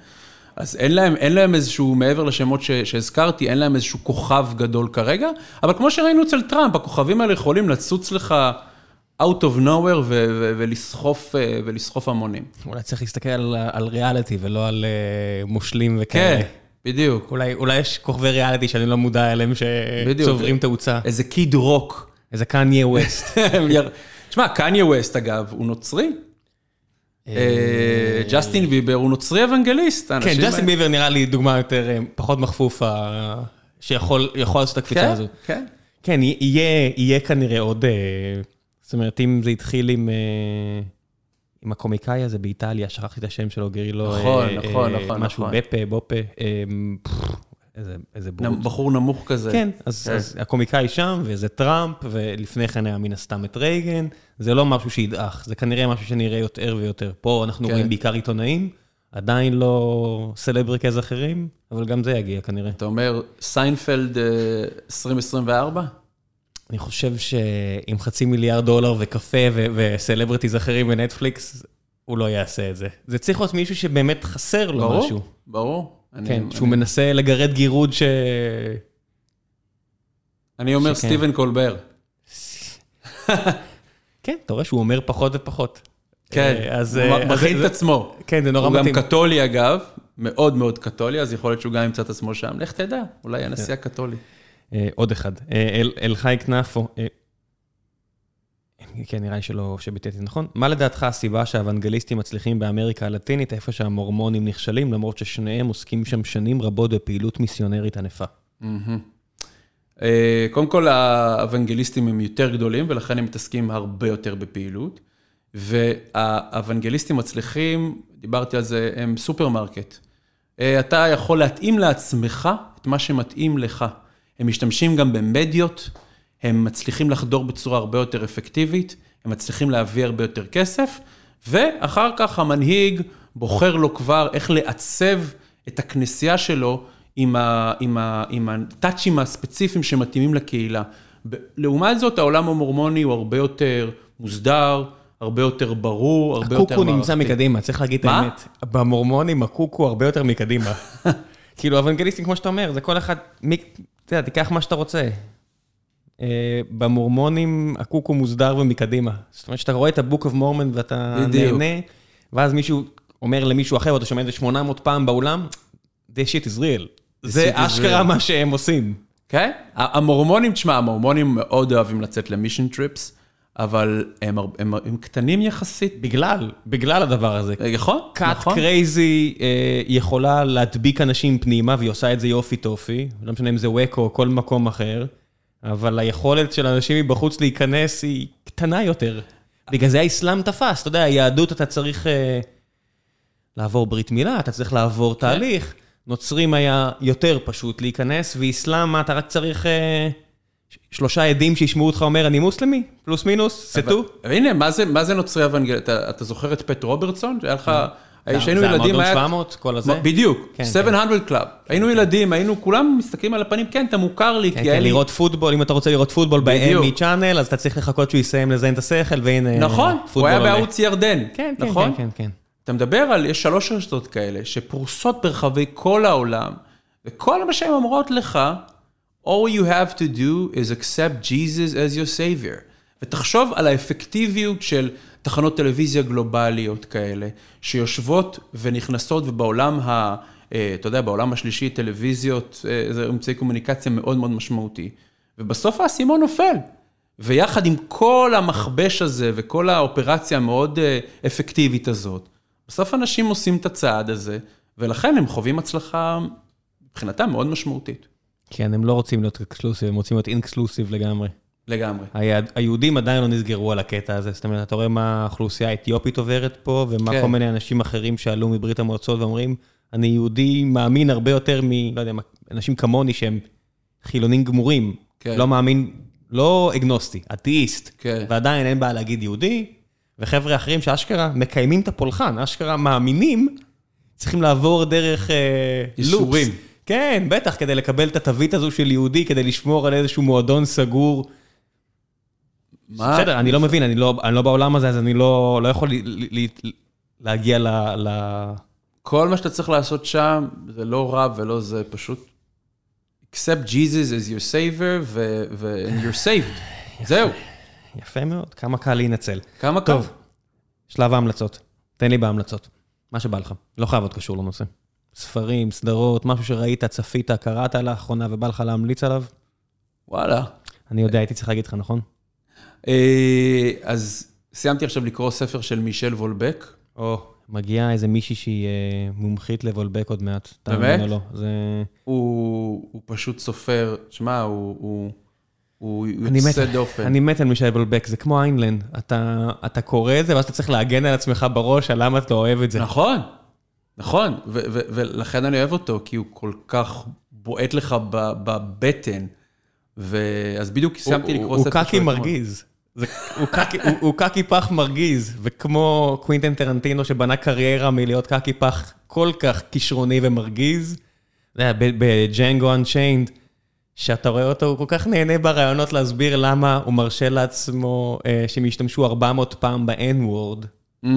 אז אין להם, אין להם איזשהו, מעבר לשמות ש, שהזכרתי, אין להם איזשהו כוכב גדול כרגע, אבל כמו שראינו אצל טראמפ, הכוכבים האלה יכולים לצוץ לך out of nowhere ו- ו- ולסחוף, אה, ולסחוף המונים. אולי צריך להסתכל על, על ריאליטי ולא על uh, מושלים וכאלה. כן, בדיוק. אולי, אולי יש כוכבי ריאליטי שאני לא מודע אליהם. שצוברים תאוצה. איזה קיד רוק. איזה קניה ווסט. תשמע, קניה ווסט אגב, הוא נוצרי. אה, ג'סטין ביבר הוא נוצרי אוונגליסט. כן, ג'סטין ביבר נראה לי דוגמה יותר, אה, פחות מחפוף, אה, שיכול יכול לעשות את הקפיצה כן, הזו. כן. כן, יהיה, יהיה כנראה עוד... אה, זאת אומרת, אם זה התחיל עם, אה, עם הקומיקאי הזה באיטליה, שכחתי את השם שלו, גרילו... נכון, אה, נכון, אה, נכון, משהו נכון. בפה, בופה, אה, פפפ, איזה, איזה בורות. בחור נמוך כזה. כן, אז, כן. אז הקומיקאי שם, וזה טראמפ, ולפני כן היה מן הסתם את רייגן, זה לא משהו שידעך, זה כנראה משהו שנראה יותר ויותר. פה אנחנו כן. רואים בעיקר עיתונאים, עדיין לא celebrities אחרים, אבל גם זה יגיע כנראה. אתה אומר, סיינפלד אה, 2024? אני חושב שעם חצי מיליארד דולר וקפה ו- celebrities אחרים בנטפליקס, הוא לא יעשה את זה. זה צריך להיות מישהו שבאמת חסר לו ברור, משהו. ברור. אני- כן, אני- שהוא מנסה לגרד גירוד ש... אני אומר שכן. סטיבן קולבר. כן, אתה רואה שהוא אומר פחות ופחות. כן, אה, אז... הוא אה, מכין את עצמו. כן, זה נורא הוא גם מתאים. קתולי אגב, מאוד מאוד קתולי, אז יכול להיות שהוא גם ימצא את עצמו שם. לך תדע, אולי הנשיא הקתולי. אה, עוד אחד. אל- אלחי כנפו. כן, נראה לי שלא, שביטאתי נכון. מה לדעתך הסיבה שהאוונגליסטים מצליחים באמריקה הלטינית, איפה שהמורמונים נכשלים, למרות ששניהם עוסקים שם שנים רבות בפעילות מיסיונרית ענפה? אה, קודם כל, האוונגליסטים הם יותר גדולים, ולכן הם מתעסקים הרבה יותר בפעילות. והאוונגליסטים מצליחים, דיברתי על זה, הם סופרמרקט. אה, אתה יכול להתאים לעצמך את מה שמתאים לך. הם משתמשים גם במדיות, הם מצליחים לחדור בצורה הרבה יותר אפקטיבית, הם מצליחים להביא הרבה יותר כסף, ואחר כך המנהיג בוחר לו כבר איך לעצב את הכנסייה שלו עם, ה, עם, ה, עם הטאצ'ים הספציפיים שמתאימים לקהילה. לעומת זאת, העולם המורמוני הוא הרבה יותר מוסדר, הרבה יותר ברור, הרבה יותר מערכתי. הקוקו נמצא מקדימה, צריך להגיד את האמת. במורמונים הקוקו הרבה יותר מקדימה. כאילו, אוונגליסטים, כמו שאתה אומר, זה כל אחד, אתה יודע, תיקח מה שאתה רוצה. אה, במורמונים הקוקו מוסדר ומקדימה. זאת אומרת, שאתה רואה את ה-book of Mormon ואתה נהנה, ואז מישהו אומר למישהו אחר, ואתה שומע את זה 800 פעם באולם, shit is real. זה אשכרה מה שהם עושים. כן? המורמונים, תשמע, המורמונים מאוד אוהבים לצאת ל mission trips. אבל הם, הם, הם קטנים יחסית. בגלל, בגלל הדבר הזה. נכון, נכון. כת crazy אה, יכולה להדביק אנשים פנימה, והיא עושה את זה יופי טופי, לא משנה אם זה וייקו או כל מקום אחר, אבל היכולת של אנשים מבחוץ להיכנס היא קטנה יותר. בגלל זה האסלאם תפס, אתה יודע, היהדות אתה צריך אה, לעבור ברית מילה, אתה צריך לעבור כן. תהליך. נוצרים היה יותר פשוט להיכנס, ואסלאם אתה רק צריך... אה, שלושה עדים שישמעו אותך אומר, אני מוסלמי, פלוס מינוס, סטו. הנה, מה זה נוצרי אבנגלי? אתה זוכר את פט רוברטסון? שהיה לך... שהיינו ילדים, היה... זה המועדון 700, כל הזה? בדיוק, 700 Club. היינו ילדים, היינו כולם מסתכלים על הפנים, כן, אתה מוכר לי, כי היה לי... לראות פוטבול, אם אתה רוצה לראות פוטבול ב-ME צ'אנל, אז אתה צריך לחכות שהוא יסיים לזיין את השכל, והנה... נכון, הוא היה בערוץ ירדן. כן, כן, נכון? כן, כן. אתה מדבר על, יש שלוש רשתות כאלה, שפרוסות ברחבי כל העולם, וכל מה שהן אומרות לך, All you have to do is accept Jesus as your savior. ותחשוב על האפקטיביות של תחנות טלוויזיה גלובליות כאלה, שיושבות ונכנסות ובעולם ה... אה, אתה יודע, בעולם השלישי טלוויזיות אה, זה אמצעי קומוניקציה מאוד מאוד משמעותי. ובסוף האסימון נופל. ויחד עם כל המכבש הזה וכל האופרציה המאוד אה, אפקטיבית הזאת, בסוף אנשים עושים את הצעד הזה, ולכן הם חווים הצלחה מבחינתם מאוד משמעותית. כן, הם לא רוצים להיות אקסקלוסיב, הם רוצים להיות אינקסקלוסיב לגמרי. לגמרי. היהודים עדיין לא נסגרו על הקטע הזה, זאת אומרת, אתה רואה מה האוכלוסייה האתיופית עוברת פה, ומה כן. כל מיני אנשים אחרים שעלו מברית המועצות ואומרים, אני יהודי מאמין הרבה יותר מ... לא יודע, אנשים כמוני שהם חילונים גמורים. כן. לא מאמין, לא אגנוסטי, אתאיסט. כן. ועדיין אין בעיה להגיד יהודי, וחבר'ה אחרים שאשכרה מקיימים את הפולחן, אשכרה מאמינים, צריכים לעבור דרך אה. לופס. כן, בטח, כדי לקבל את התווית הזו של יהודי, כדי לשמור על איזשהו מועדון סגור. מה? בסדר, אני לא מבין, אני לא, אני לא בעולם הזה, אז אני לא, לא יכול להגיע ל, ל... כל מה שאתה צריך לעשות שם, זה לא רע ולא זה, פשוט accept Jesus as your savior ו- and you're saved. זהו. יפה מאוד, כמה קל להינצל. כמה קל. טוב, שלב ההמלצות. תן לי בהמלצות. מה שבא לך. לא חייב להיות קשור לנושא. ספרים, סדרות, משהו שראית, צפית, קראת לאחרונה ובא לך להמליץ עליו? וואלה. אני יודע, הייתי צריך להגיד לך, נכון? אה, אז סיימתי עכשיו לקרוא ספר של מישל וולבק. או, מגיעה איזה מישהי שהיא אה, מומחית לוולבק עוד מעט. באמת? לא, זה... הוא פשוט סופר, שמע, הוא... הוא יוצא דופן. אני מת על מישל וולבק, זה כמו איינלנד. אתה, אתה קורא את זה, ואז אתה צריך להגן על עצמך בראש על למה אתה אוהב את זה. נכון. נכון, ולכן אני אוהב אותו, כי הוא כל כך בועט לך בבטן. ואז בדיוק סיימתי לקרוא ספר הוא קקי מרגיז. הוא קקי פח מרגיז, וכמו קווינטן טרנטינו שבנה קריירה מלהיות קקי פח כל כך כישרוני ומרגיז, ב-Django Unchained, שאתה רואה אותו, הוא כל כך נהנה בראיונות להסביר למה הוא מרשה לעצמו אה, שהם ישתמשו 400 פעם ב-N-word. ממ.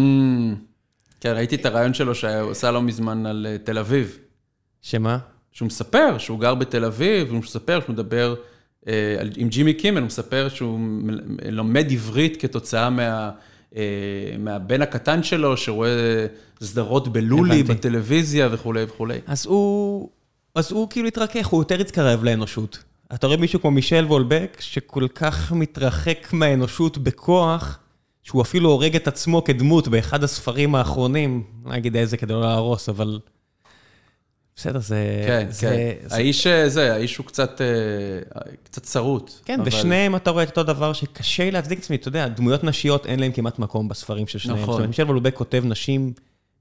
כן, ראיתי את הריאיון שלו שהוא עשה לא מזמן על אה, תל אביב. שמה? שהוא מספר שהוא גר בתל אביב, והוא מספר שהוא מדבר עם ג'ימי קימל, הוא מספר שהוא לומד עברית כתוצאה מה, אה, מהבן הקטן שלו, שרואה סדרות בלולי הבנתי. בטלוויזיה וכולי וכולי. אז הוא, אז הוא כאילו התרכך, הוא יותר התקרב לאנושות. אתה רואה מישהו כמו מישל וולבק, שכל כך מתרחק מהאנושות בכוח, שהוא אפילו הורג את עצמו כדמות באחד הספרים האחרונים, לא אגיד איזה כדי לא להרוס, אבל... בסדר, זה... כן, זה, כן. זה... האיש, אה, זה, האיש הוא קצת, אה, קצת צרוט. כן, אבל- בשניהם אתה רואה את אותו דבר שקשה להצדיק את עצמי, אתה יודע, דמויות נשיות אין להם כמעט מקום בספרים של שניהם. נכון. זאת אומרת, מישל וולבק כותב נשים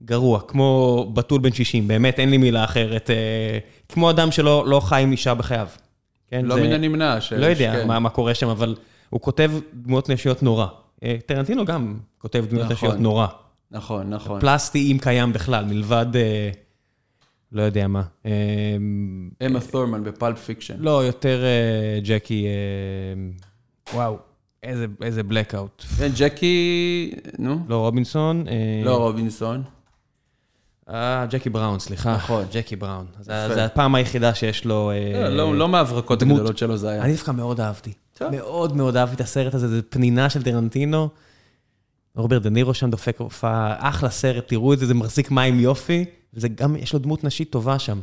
גרוע, כמו בתול בן 60, באמת, אין לי מילה אחרת. אה, כמו אדם שלא לא חי עם אישה בחייו. כן, לא זה- מן הנמנע. ש- לא יודע כן. מה, מה קורה שם, אבל הוא כותב דמויות נשיות נורא. אה, טרנטינו גם כותב דמויות נכון. נשיות נורא. נכון, נכון. פלסטי, אם קיים בכלל, מלבד, אה, לא יודע מה. אומה תורמן ב-Pulp Fiction. לא, יותר אה, ג'קי, אה, וואו, איזה, blackout. כן, ג'קי, נו, לא רובינסון. אה, לא רובינסון. אה, ג'קי בראון, סליחה. נכון. ג'קי בראון. זה הפעם היחידה שיש לו... לא, לא- לא מההברקות. הגדולות שלו זה היה. אני דווקא מאוד אהבתי. מאוד מאוד אהבתי את הסרט הזה, זה פנינה של טרנטינו. רוברט דה נירו שם דופק הופעה, אחלה סרט, תראו את זה, זה מחזיק מים יופי, וזה גם, יש לו דמות נשית טובה שם.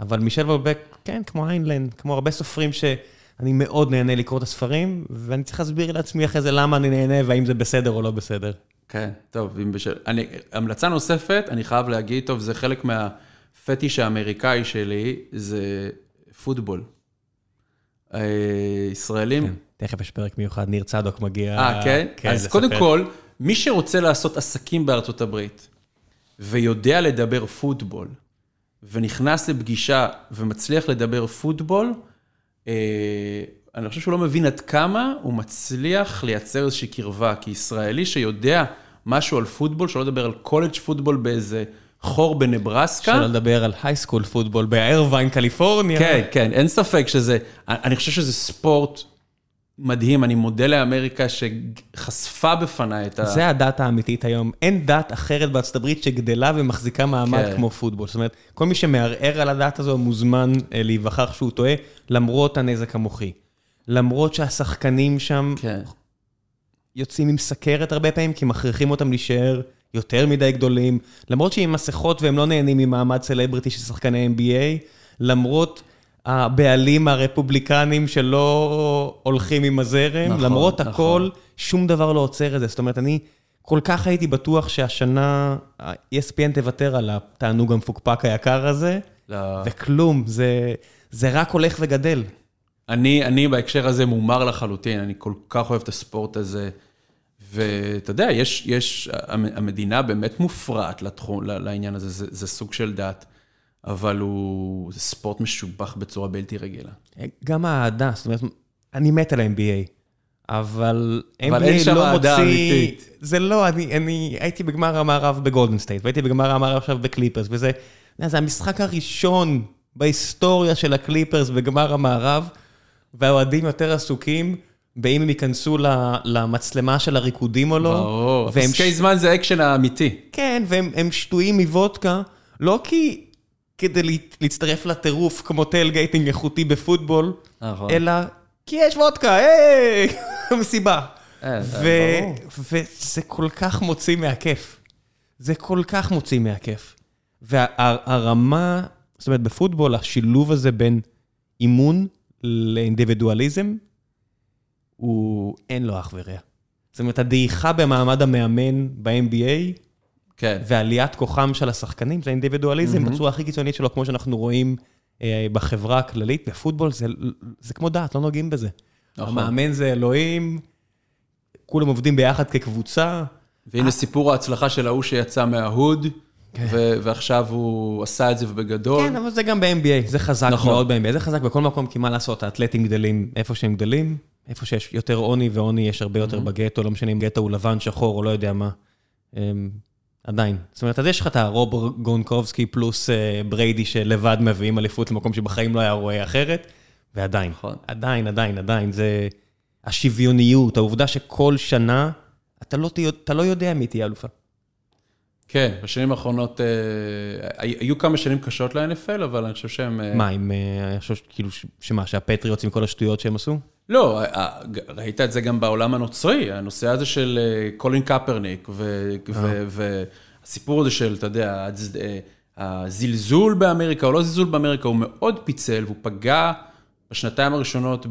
אבל מישל וולבק, כן, כמו איינלנד, כמו הרבה סופרים שאני מאוד נהנה לקרוא את הספרים, ואני צריך להסביר לעצמי אחרי זה למה אני נהנה והאם זה בסדר או לא בסדר. כן, טוב, אם בשל... אני, המלצה נוספת, אני חייב להגיד, טוב, זה חלק מהפטיש האמריקאי שלי, זה פוטבול. אה, ישראלים... כן, תכף יש פרק מיוחד, ניר צדוק מגיע. אה, כן? אז לספר. קודם כל, מי שרוצה לעשות עסקים בארצות הברית, ויודע לדבר פוטבול, ונכנס לפגישה ומצליח לדבר פוטבול, אה, אני חושב שהוא לא מבין עד כמה הוא מצליח לייצר איזושהי קרבה, כי ישראלי שיודע משהו על פוטבול, שלא לדבר על college football באיזה חור בנברסקה. שלא לדבר על high school football באירוויין, קליפורניה. כן, כן, אין ספק שזה, אני חושב שזה ספורט מדהים, אני מודה לאמריקה שחשפה בפניי את ה... זה הדת האמיתית היום. אין דת אחרת בארצות הברית שגדלה ומחזיקה מעמד כן. כמו פוטבול. זאת אומרת, כל מי שמערער על הדת הזו מוזמן אה, להיווכח שהוא טועה, למרות הנזק המוחי. למרות שהשחקנים שם כן, יוצאים עם סכרת הרבה פעמים, כי מכריחים אותם להישאר יותר מדי גדולים. למרות שהם מסכות והם לא נהנים ממעמד סלבריטי של שחקני NBA, למרות הבעלים הרפובליקנים שלא הולכים עם הזרם, נכון, למרות נכון. הכל, שום דבר לא עוצר את זה. זאת אומרת, אני כל כך הייתי בטוח שהשנה ESPN תוותר על התענוג המפוקפק היקר הזה, לא. וכלום, זה, זה רק הולך וגדל. אני, אני בהקשר הזה מומר לחלוטין, אני כל כך אוהב את הספורט הזה. ואתה יודע, יש, יש, המ- המדינה באמת מופרעת לתחום, לעניין הזה, זה, זה סוג של דת, אבל הוא, זה ספורט משובח בצורה בלתי רגילה. גם האהדה, זאת אומרת, אני מת על ה-NBA, אבל אבל אין NBA שם לא אהדה מוציא... אמיתית. זה לא, אני, אני הייתי בגמר המערב בגולדן סטייט, והייתי בגמר המערב עכשיו בקליפרס, וזה זה המשחק הראשון בהיסטוריה של הקליפרס בגמר המערב, והאוהדים יותר עסוקים באם הם ייכנסו למצלמה של הריקודים או לא. ברור, פסקי ש- זמן זה האקשן האמיתי. כן, והם הם שתויים מוודקה, לא כי כדי לה- להצטרף לטירוף כמו טייל גייטינג איכותי בפוטבול, נכון. אלא כי יש וודקה, היי, מסיבה. אה, ו- ברור. וזה כל כך מוציא מהכיף. זה כל כך מוציא מהכיף. והרמה, זאת אומרת, בפוטבול, השילוב הזה בין אימון לאינדיבידואליזם, הוא אין לו אח ורע. זאת אומרת, הדעיכה במעמד המאמן ב-NBA, כן. ועליית כוחם של השחקנים, זה האינדיבידואליזם בצורה הכי קיצונית שלו, כמו שאנחנו רואים אה, בחברה הכללית. בפוטבול זה, זה כמו דת, לא נוגעים בזה. נכון. המאמן זה אלוהים, כולם עובדים ביחד כקבוצה. והנה סיפור ההצלחה של ההוא שיצא מההוד, ו- ועכשיו הוא עשה את זה ובגדול. כן, אבל זה גם ב-NBA, זה חזק נכון. מאוד ב-NBA, זה חזק בכל מקום, כי מה לעשות, האתלטים גדלים איפה שהם גדלים, איפה שיש יותר עוני, ועוני יש הרבה יותר בגטו, לא משנה אם גטו הוא לבן, שחור או לא יודע מה. עדיין. זאת אומרת, אז יש לך את הרוב גונקובסקי פלוס אה, בריידי שלבד מביאים אליפות למקום שבחיים לא היה רואה אחרת, ועדיין, נכון. עדיין, עדיין, עדיין, זה השוויוניות, העובדה שכל שנה אתה לא, אתה לא יודע מי תהיה אלופה. כן, בשנים האחרונות, אה, היו כמה שנים קשות ל-NFL, אבל אני חושב שהם... אה, מה, עם, אה, אני חושב כאילו, שמה, שהפטריוטס עם כל השטויות שהם עשו? לא, ראית את זה גם בעולם הנוצרי, הנושא הזה של קולין קפרניק, ו- ו- והסיפור הזה של, אתה יודע, הזלזול באמריקה או לא זלזול באמריקה, הוא מאוד פיצל והוא פגע בשנתיים הראשונות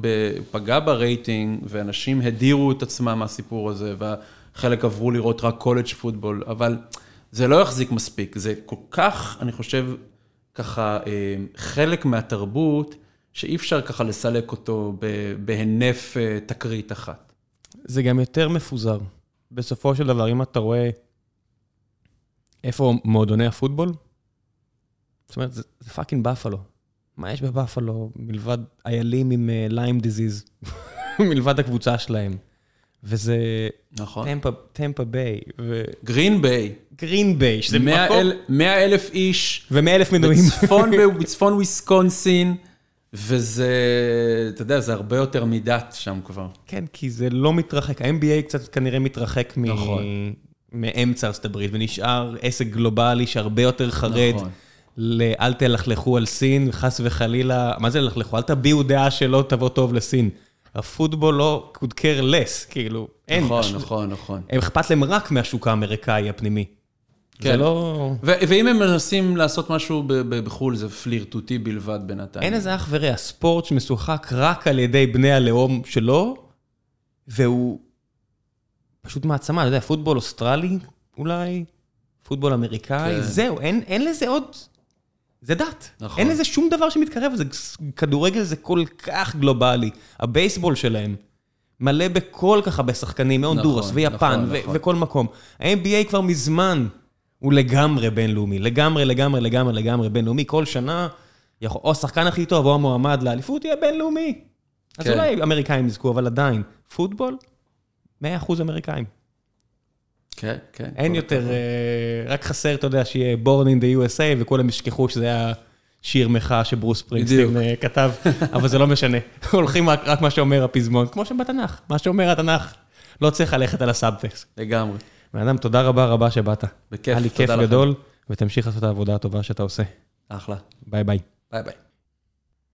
פגע ברייטינג, ואנשים הדירו את עצמם מהסיפור הזה, וחלק עברו לראות רק college football, אבל זה לא יחזיק מספיק. זה כל כך, אני חושב, ככה, אה, חלק מהתרבות, שאי אפשר ככה לסלק אותו בהינף אה, תקרית אחת. זה גם יותר מפוזר. בסופו של דבר, אם אתה רואה איפה מועדוני הפוטבול, זאת אומרת, זה, זה fucking בפלו. מה יש בבפלו מלבד איילים עם Lyme אה, disease, מלבד הקבוצה שלהם. וזה... נכון. טמפה, טמפה ביי. ו... גרין ביי. גרין ביי, שזה מקום... 100 אלף איש. ו-100 אלף מנויים. בצפון, בצפון וויסקונסין. וזה, אתה יודע, זה הרבה יותר מדת שם כבר. כן, כי זה לא מתרחק. ה-MBA קצת כנראה מתרחק נכון. מאמצע ארצות הברית, ונשאר עסק גלובלי שהרבה יותר חרד. נכון. לאל תלכלכו על סין, חס וחלילה, מה זה ללכלכו? אל תביעו דעה שלא תבוא טוב לסין. הפוטבול לא could care less, כאילו, אין. נכון, נכון, נכון. הם אכפת להם רק מהשוק האמריקאי הפנימי. כן. זה לא... ואם הם מנסים לעשות משהו בחו"ל, זה פלירטוטי בלבד בינתיים. אין איזה אח ורע, ספורט שמשוחק רק על ידי בני הלאום שלו, והוא פשוט מעצמה, אתה יודע, פוטבול אוסטרלי אולי, פוטבול אמריקאי, כן. זהו, אין, אין לזה עוד... זה דת. נכון. אין לזה שום דבר שמתקרב לזה. כדורגל זה כל כך גלובלי. הבייסבול שלהם מלא בכל כך הרבה שחקנים, מהונדורס נכון, ויפן נכון, ו- נכון. וכל מקום. ה-NBA כבר מזמן הוא לגמרי בינלאומי. לגמרי, לגמרי, לגמרי, לגמרי בינלאומי. כל שנה, יכול, או השחקן הכי טוב או המועמד לאליפות יהיה בינלאומי. כן. אז אולי אמריקאים יזכו, אבל עדיין, פוטבול, 100% אמריקאים. כן, כן. אין יותר, אה, רק חסר, אתה יודע, שיהיה Born in the USA, וכולם ישכחו שזה היה שיר מחאה שברוס פרינגסטין אה, כתב, אבל זה לא משנה. הולכים רק מה שאומר הפזמון, כמו שבתנ"ך, מה שאומר התנ"ך. לא צריך ללכת על הסאבטקסט. לגמרי. בן אדם, תודה רבה רבה שבאת. בכיף, תודה לכם. היה לי כיף גדול, ותמשיך לעשות את העבודה הטובה שאתה עושה. אחלה. ביי ביי. ביי ביי.